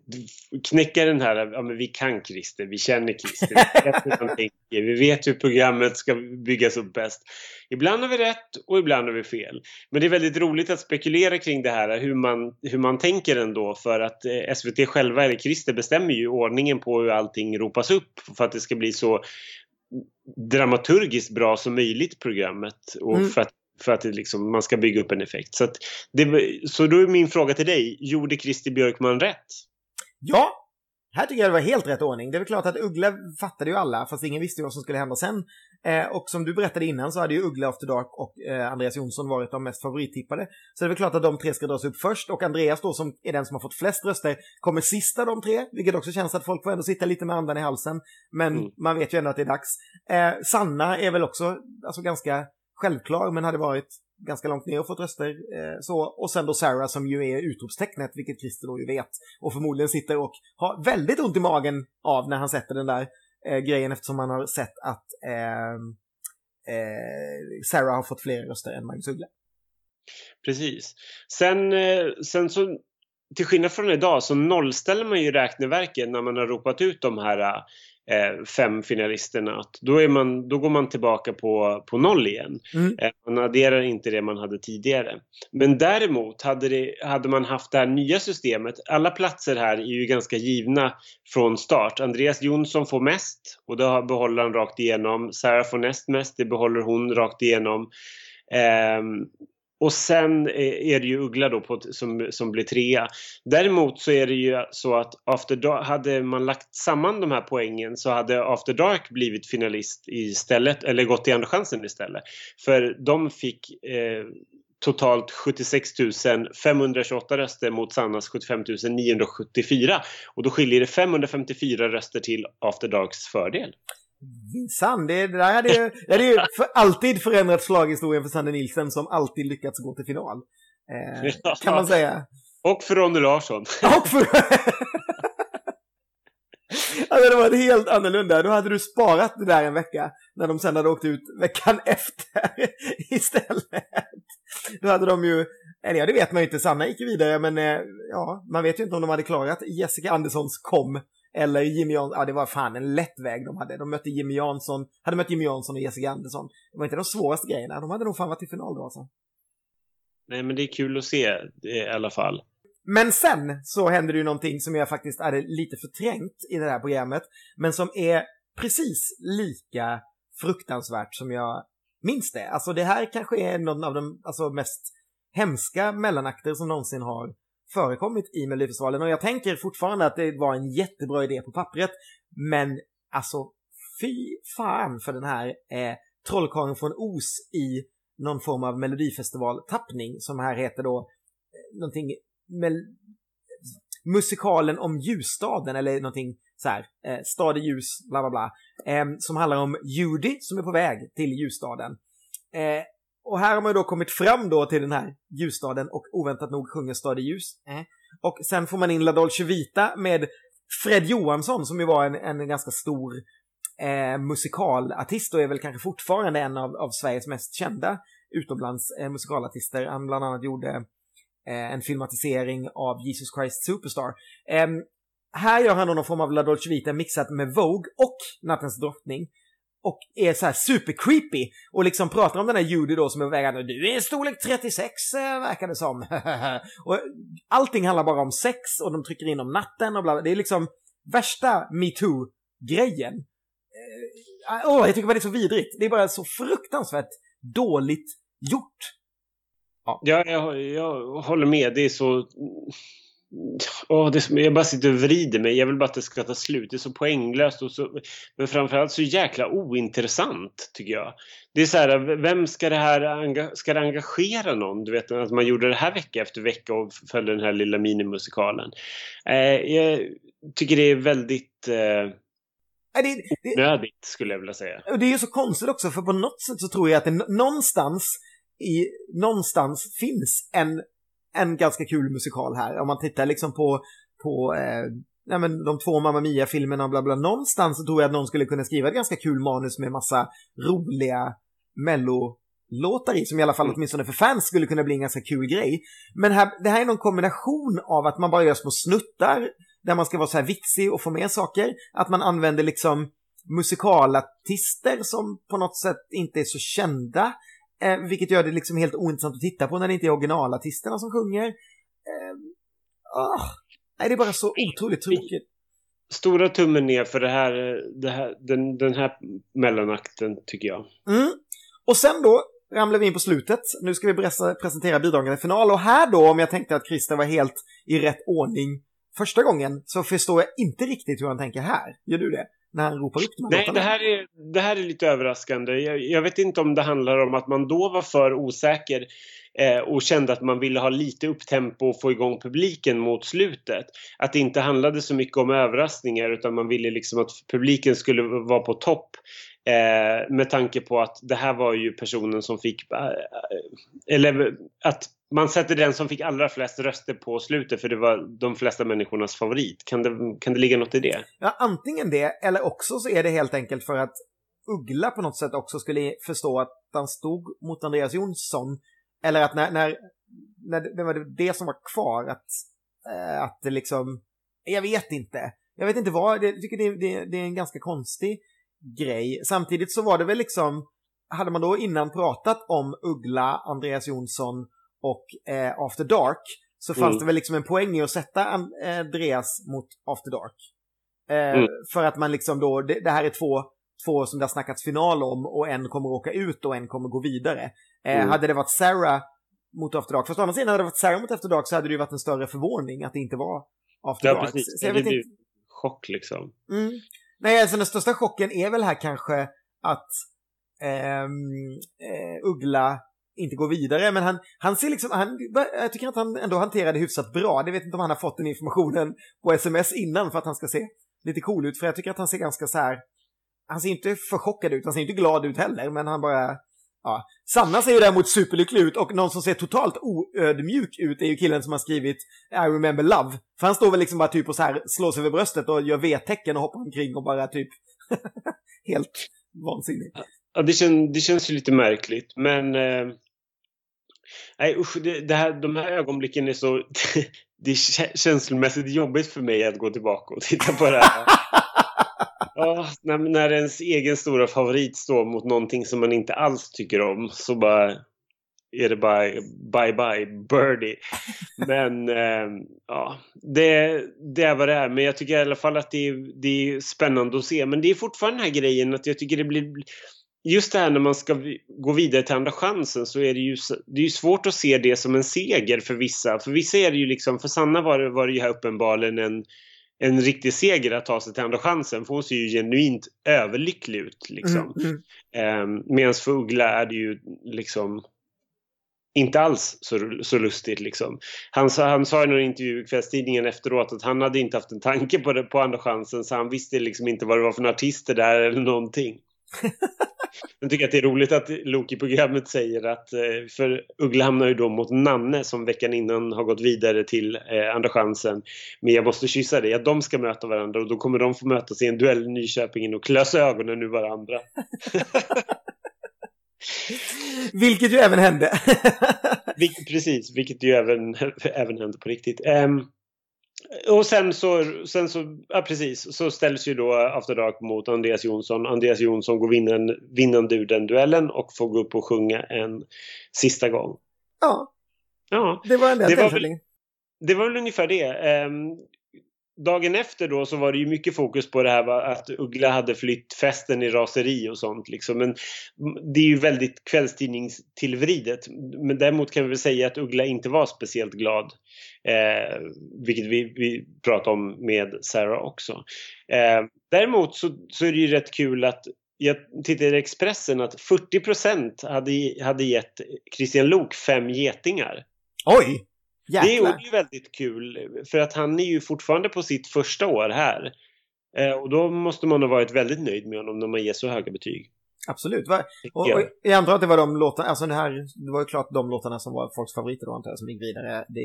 *laughs* knäcka den här, ja men vi kan Christer, vi känner Christer, vi vet hur han tänker, vi vet hur programmet ska byggas upp bäst. Ibland har vi rätt och ibland har vi fel. Men det är väldigt roligt att spekulera kring det här, hur man, hur man tänker ändå för att eh, SVT själva, eller Christer, bestämmer ju ordningen på hur allting ropas upp för att det ska bli så dramaturgiskt bra som möjligt programmet och Mm. för att, för att det liksom, man ska bygga upp en effekt. Så, att det, så då är min fråga till dig, gjorde Christer Björkman rätt? Ja, här tycker jag det var helt rätt ordning. Det är väl klart att Uggla fattade ju alla, fast ingen visste ju vad som skulle hända sen. Eh, och som du berättade innan så hade ju Uggla After Dark och eh, Andreas Jonsson varit de mest favorittippade. Så det är väl klart att de tre ska dras upp först och Andreas då som är den som har fått flest röster kommer sista de tre, vilket också känns att folk får ändå sitta lite med andan i halsen. Men Mm. man vet ju ändå att det är dags. Eh, Sanna är väl också alltså, ganska självklar, men hade varit ganska långt ner och fått röster. Eh, så. Och sen då Sarah som ju är utropstecknet, vilket Christer då ju vet. Och förmodligen sitter och har väldigt ont i magen av när han sätter den där eh, grejen eftersom han har sett att eh, eh, Sarah har fått fler röster än Magnus Uggla. Precis. Sen, eh, sen så, till skillnad från idag så nollställer man ju räkneverken när man har ropat ut de här eh, fem finalisterna. Att Då, är man, då går man tillbaka på, på noll igen. Mm. Eh, Man adderar inte det man hade tidigare. Men däremot hade, det, hade man haft det här nya systemet. Alla platser här är ju ganska givna från start. Andreas Jonsson får mest och det behåller han rakt igenom. Sarah får näst mest, det behåller hon rakt igenom. Ehm, och sen eh, är det ju Uggla då på, som, som blir trea. Däremot så är det ju så att After Dark, hade man lagt samman de här poängen så hade After Dark blivit finalist istället, eller gått till Andra chansen istället. För de fick eh, totalt 76 528 röster mot Sannas 75 974. Och då skiljer det 554 röster till After Darks fördel. Minsann, det, det där hade ju, det hade ju *laughs* för alltid förändrat slaghistorien för Sander Nilsen som alltid lyckats gå till final. Eh. Kan man säga. *laughs* Och för Ronny Larsson. *laughs* Och för... alltså det var helt annorlunda. Då hade du sparat det där en vecka när de sen hade åkt ut veckan efter istället. Då hade de ju, eller ja det vet man ju inte, Sanna gick vidare men eh, ja, man vet ju inte om de hade klarat Jessica Anderssons kom eller Jimmy Jansson, ja det var fan en lätt väg de hade. De mötte Jimmy Jansson, hade mött Jimmy Jansson och Jessica Andersson. Det var inte de svåraste grejerna, de hade nog fan varit i final då alltså. Nej, men det är kul att se i alla fall. Men sen så händer det ju någonting som jag faktiskt hade lite förträngt i det här programmet, men som är precis lika fruktansvärt som jag minns det. Alltså det här kanske är någon av de alltså, mest hemska mellanakter som någonsin har förekommit i Melodifestivalen. Och jag tänker fortfarande att det var en jättebra idé på pappret, men alltså fy fan för den här eh, trollkarlen från Os i någon form av Melodifestival-tappning som här heter då eh, någonting med musikalen om ljusstaden eller någonting så här, eh, stad i ljus, bla bla bla, eh, som handlar om Judy som är på väg till ljusstaden. Eh, och här har man då kommit fram då till den här ljusstaden och oväntat nog sjunger Stad i ljus. Eh. Och sen får man in La Dolce Vita med Fred Johansson som ju var en, en ganska stor eh, musikalartist och är väl kanske fortfarande en av, av Sveriges mest kända utomlands eh, musikalartister. Han bland annat gjorde eh, en filmatisering av Jesus Christ Superstar. Ehm, här gör han då någon form av La Dolce Vita mixat med Vogue och Nattens drottning. Och är så här super creepy och liksom pratar om den här Judy då som är på väg att du är storlek 36 eh, verkar det som. *laughs* och allting handlar bara om sex och de trycker in om natten och bla bla. Det är liksom värsta metoo-grejen. Eh, Åh, jag tycker bara det är så vidrigt. Det är bara så fruktansvärt dåligt gjort. Ja, jag, jag håller med. Det är så... Åh, det jag bara sitter och vrider mig. Jag vill bara att det ska ta slut. Det är så poänglöst och så... Men framförallt så jäkla ointressant, tycker jag. Det är så här, vem ska det här ska det engagera någon? Du vet, att man gjorde det här vecka efter vecka och följde den här lilla minimusikalen. Eh, jag tycker det är väldigt eh, Det, det, nödigt, skulle jag vilja säga. Det är ju så konstigt också, för på något sätt så tror jag att det någonstans, i, någonstans finns en, en ganska kul musikal här. Om man tittar liksom på, på eh, nej men, de två Mamma Mia-filmerna och bla bla. Någonstans så tror jag att någon skulle kunna skriva ett ganska kul manus med massa roliga mellolåtar i, som i alla fall Mm. åtminstone för fans skulle kunna bli en ganska kul grej. Men här, det här är någon kombination av att man bara gör små snuttar där man ska vara så här vitsig och få med saker. Att man använder liksom musikalartister som på något sätt inte är så kända. Eh, vilket gör det liksom helt ointressant att titta på när det inte är originalartisterna som sjunger. Eh, ah, nej, det är bara så otroligt tråkigt. Stora tummen ner för det här, det här, den, den här mellanakten, tycker jag. Mm. Och sen då ramlar vi in på slutet. Nu ska vi presentera bidragen i final. Och här då, om jag tänkte att Christer var helt i rätt ordning första gången, så förstår jag inte riktigt hur han tänker här. Gör du det? När han ropar upp de här Nej, låtarna? det här, är, det här är lite överraskande. Jag, jag vet inte om det handlar om att man då var för osäker eh, och kände att man ville ha lite upptempo och få igång publiken mot slutet. Att det inte handlade så mycket om överraskningar utan man ville liksom att publiken skulle vara på topp. Eh, med tanke på att det här var ju personen som fick... Eh, eller att man sätter den som fick allra flest röster på slutet för det var de flesta människornas favorit. Kan det, kan det ligga något i det? Ja, antingen det, eller också så är det helt enkelt för att Uggla på något sätt också skulle förstå att han stod mot Andreas Jonsson. Eller att när, när, när det, var det som var kvar, att, eh, att det liksom, jag vet inte. Jag vet inte vad, jag tycker det, det, det är en ganska konstig grej. Samtidigt så var det väl liksom, hade man då innan pratat om Uggla, Andreas Jonsson och eh, After Dark så fanns Mm. det väl liksom en poäng i att sätta eh, Andreas mot After Dark. Eh, Mm. För att man liksom då, det, det här är två, två som det har snackats final om och en kommer åka ut och en kommer gå vidare. Eh, Mm. Hade det varit Sarah mot After Dark, fast å andra sidan hade det varit Sarah mot After Dark så hade det ju varit en större förvåning att det inte var After Ja, Dark. precis. Så jag det vet blir inte. chock liksom. Mm. Nej, alltså den största chocken är väl här kanske att ehm, eh, Uggla inte går vidare, men han, han ser liksom, han, jag tycker att han ändå hanterar det hyfsat bra. Det vet inte om han har fått den informationen på sms innan för att han ska se lite cool ut, för jag tycker att han ser ganska så här, han ser inte för chockad ut, han ser inte glad ut heller, men han bara, ja. Sanna ser ju däremot superlycklig ut och någon som ser totalt oödmjuk ut är ju killen som har skrivit I remember love. För han står väl liksom bara typ och så här slår sig över bröstet och gör V-tecken och hoppar omkring och bara typ *laughs* helt vansinnig. Ja, det, kän, det känns ju lite märkligt, men... Eh, nej, usch, det, det här, de här ögonblicken är så... *laughs* det är känslomässigt jobbigt för mig att gå tillbaka och titta på det här. *laughs* Ja, när, när ens egen stora favorit står mot någonting som man inte alls tycker om så bara är det bara bye bye birdie. Men *laughs* eh, ja, det, det är vad det är. Men jag tycker i alla fall att det är, det är spännande att se. Men det är fortfarande den här grejen att jag tycker det blir Just det här när man ska gå vidare till andra chansen så är det ju, det är svårt att se det som en seger för vissa. För vissa är det ju liksom, för Sanna var det, var det ju här uppenbarligen en, en riktig seger att ta sig till andra chansen. För hon ser ju genuint överlycklig ut liksom. Mm, mm. Eh, Medan för Uggla är det ju liksom inte alls så, så lustigt liksom. Han, sa- han sa i någon intervju i kvällstidningen efteråt att han hade inte haft en tanke på det på andra chansen så han visste liksom inte vad det var för artister där eller någonting. *laughs* *laughs* Jag tycker att det är roligt att Loki-programmet säger att eh, för Uggla hamnar ju då mot Nanne som veckan innan har gått vidare till eh, Andra chansen. Men jag måste kyssa dig, att de ska möta varandra och då kommer de få mötas i en duell i Nyköping och klösa ögonen ur varandra. *laughs* Vilket ju även hände. Vilket, precis, vilket ju även, *laughs* även hände på riktigt. Ehm, och sen så, sen så, ja precis, så ställs ju då After Dark mot Andreas Jonsson. Andreas Jonsson går vinnande, vinnande ur den duellen och får gå upp och sjunga en sista gång. ja, Ja, det var en Det var väl- det var väl ungefär det. Ehm, dagen efter då så var det ju mycket fokus på det här va, att Uggla hade flytt festen i raseri och sånt liksom. Men det är ju väldigt kvällstidningstillvridet. Men däremot kan vi väl säga att Uggla inte var speciellt glad. Eh, vilket vi, vi pratade om med Sarah också. Eh, däremot så, så är det ju rätt kul att jag tittade i Expressen att 40 hade, hade gett Christian Lok fem getingar. Oj! Det är Jäklar. ju väldigt kul för att han är ju fortfarande på sitt första år här. Eh, och då måste man ha varit väldigt nöjd med honom när man ger så höga betyg. Absolut. Och, jag. och jag antar att det var de låtarna, alltså det här, det var ju klart de låtarna som var folks favoriter då antar jag, som gick vidare. Det,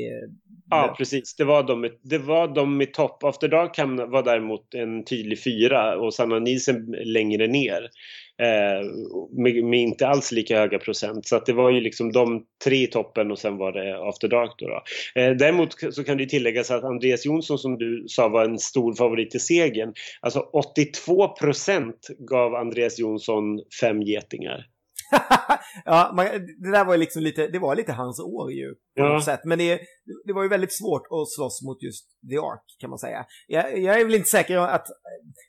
Ja, det, precis. Det var de, det var de i topp. After Dark var däremot en tydlig fyra och Sanna Nielsen längre ner. Eh, med, med inte alls lika höga procent. Så att det var ju liksom de tre i toppen och sen var det After Dark då. då. Eh, däremot så kan det tilläggas att Andreas Jonsson som du sa var en stor favorit i segern. Alltså 82 procent gav Andreas Jonsson fem getingar. *laughs* ja, man, det där var ju liksom lite, det var lite hans år ju. På något sätt. Men det, det var ju väldigt svårt att slåss mot just The Ark kan man säga. Jag, jag är väl inte säker att,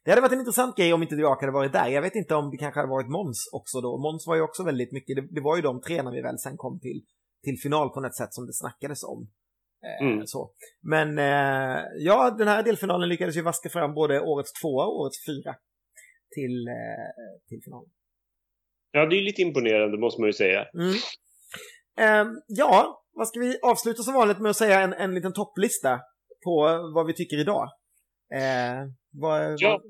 det hade varit en intressant grej om inte The Ark hade varit där. Jag vet inte om det kanske hade varit Måns också då. Måns var ju också väldigt mycket, det, det var ju de tre när vi väl sen kom till, till final på något sätt som det snackades om. Eh, Mm. så. Men eh, ja, den här delfinalen lyckades ju vaska fram både årets tvåa och årets fyra till, eh, till finalen. Ja, det är lite imponerande måste man ju säga. Mm. Ehm, ja, vad ska vi avsluta som vanligt med att säga en, en liten topplista på vad vi tycker idag? Eh, vad, Ja,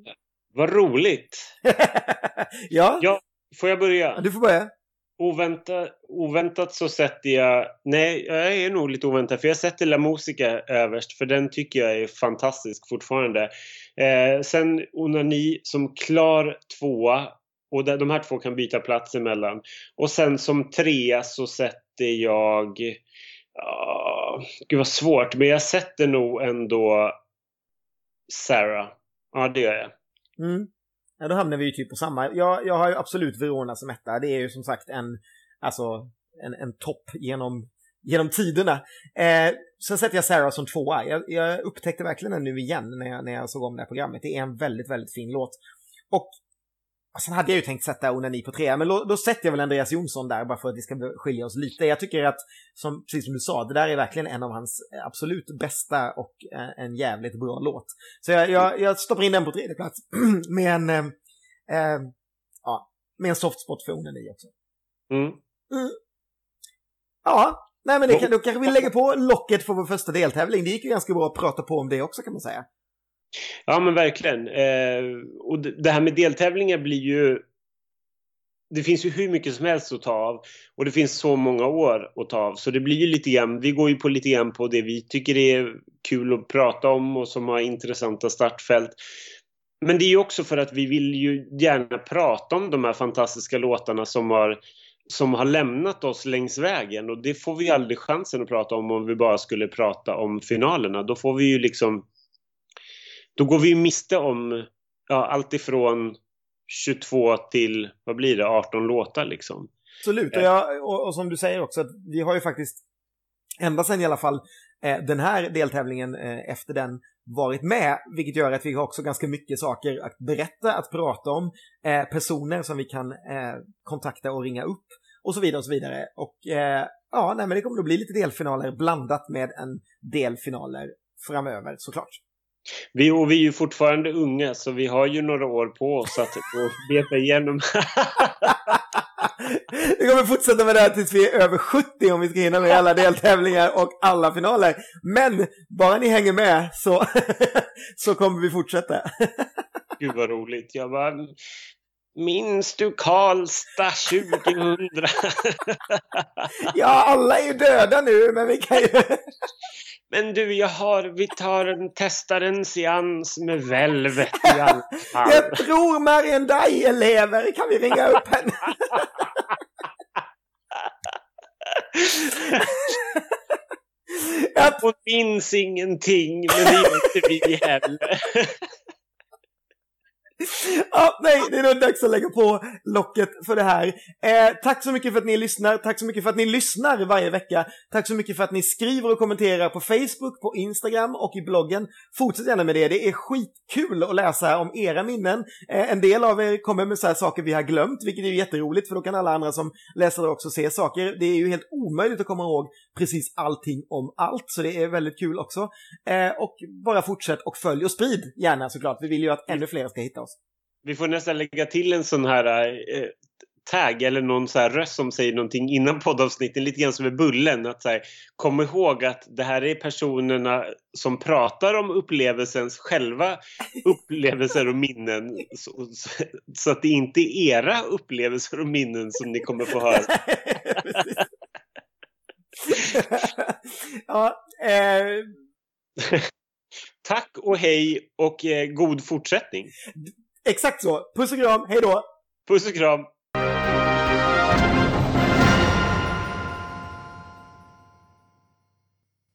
vad roligt! *laughs* ja. Ja, får jag börja? du får börja. Oväntat, oväntat så sätter jag... Nej, jag är nog lite oväntad för jag sätter La Musica överst för den tycker jag är fantastisk fortfarande. Eh, sen Onani som klar tvåa och de här två kan byta plats emellan. Och sen som trea så sätter jag... Uh, gud vad svårt, men jag sätter nog ändå Sarah. Ja, det gör jag. Mm. Ja, då hamnar vi ju typ på samma. Jag, jag har ju absolut Verona som etta. Det är ju som sagt en, alltså, en, en topp genom, genom tiderna. Eh, sen sätter jag Sarah som tvåa. Jag, jag upptäckte verkligen den nu igen när jag, när jag såg om det här programmet. Det är en väldigt, väldigt fin låt. Och sen hade jag ju tänkt sätta Onani på trea, men då, då sätter jag väl Andreas Jonsson där bara för att vi ska skilja oss lite. Jag tycker att, som, precis som du sa, det där är verkligen en av hans absolut bästa och eh, en jävligt bra låt. Så jag, jag, jag stoppar in den på tredje plats *clears throat* med en, eh, eh, ja, med en soft spot för Onani också. Mm. Ja, nej men det kan, då kanske vi lägger på locket för vår första deltävling. Det gick ju ganska bra att prata på om det också kan man säga. Ja men verkligen. Eh, och det här med deltävlingar blir ju... Det finns ju hur mycket som helst att ta av. Och det finns så många år att ta av. Så det blir ju lite grann, vi går ju på lite grann på det vi tycker är kul att prata om och som har intressanta startfält. Men det är ju också för att vi vill ju gärna prata om de här fantastiska låtarna som har, som har lämnat oss längs vägen. Och det får vi ju aldrig chansen att prata om om vi bara skulle prata om finalerna. Då får vi ju liksom då går vi ju miste om ja, allt ifrån 22 till, vad blir det, 18 låtar liksom. Absolut, och, jag, och, och som du säger också, att vi har ju faktiskt ända sedan i alla fall eh, den här deltävlingen eh, efter den varit med, vilket gör att vi har också ganska mycket saker att berätta, att prata om, eh, personer som vi kan eh, kontakta och ringa upp och så vidare och så vidare. Och eh, ja, nej, men det kommer att bli lite delfinaler blandat med en delfinaler framöver såklart. Vi, och vi är ju fortfarande unga så vi har ju några år på oss att beta igenom. *laughs* Vi kommer fortsätta med det här tills vi är över 70 om vi ska hinna med alla deltävlingar och alla finaler. Men bara ni hänger med så, *laughs* så kommer vi fortsätta. *laughs* Gud vad roligt. Jag bara, minns du Karlstad 2000? Ja, alla är ju döda nu, men vi kan ju... Men du, jag har, vi tar en, testar en seans med Velvet i *laughs* alla fall. Jag tror Marianne Dye lever, kan vi ringa upp henne? Jag *laughs* Hon minns ingenting, men det gör inte vi heller. *laughs* ah, nej, det är nog dags att lägga på locket för det här. Eh, tack så mycket för att ni lyssnar. Tack så mycket för att ni lyssnar varje vecka. Tack så mycket för att ni skriver och kommenterar på Facebook, på Instagram och i bloggen. Fortsätt gärna med det. Det är skitkul att läsa om era minnen. Eh, en del av er kommer med så här saker vi har glömt, vilket är jätteroligt för då kan alla andra som läser det också se saker. Det är ju helt omöjligt att komma ihåg precis allting om allt, så det är väldigt kul också. Eh, och bara fortsätt och följ och sprid gärna såklart. Vi vill ju att ännu fler ska hitta oss. Vi får nästan lägga till en sån här eh, tag eller någon så röst som säger någonting innan poddavsnitten, lite grann som med Bullen. Att så här, kom ihåg att det här är personerna som pratar om upplevelsens själva upplevelser och minnen. Så, så, så att det inte är era upplevelser och minnen som ni kommer få höra. *laughs* Ja, eh, *laughs* Tack och hej och eh, god fortsättning exakt så. Puss och kram, hej då! Puss och kram!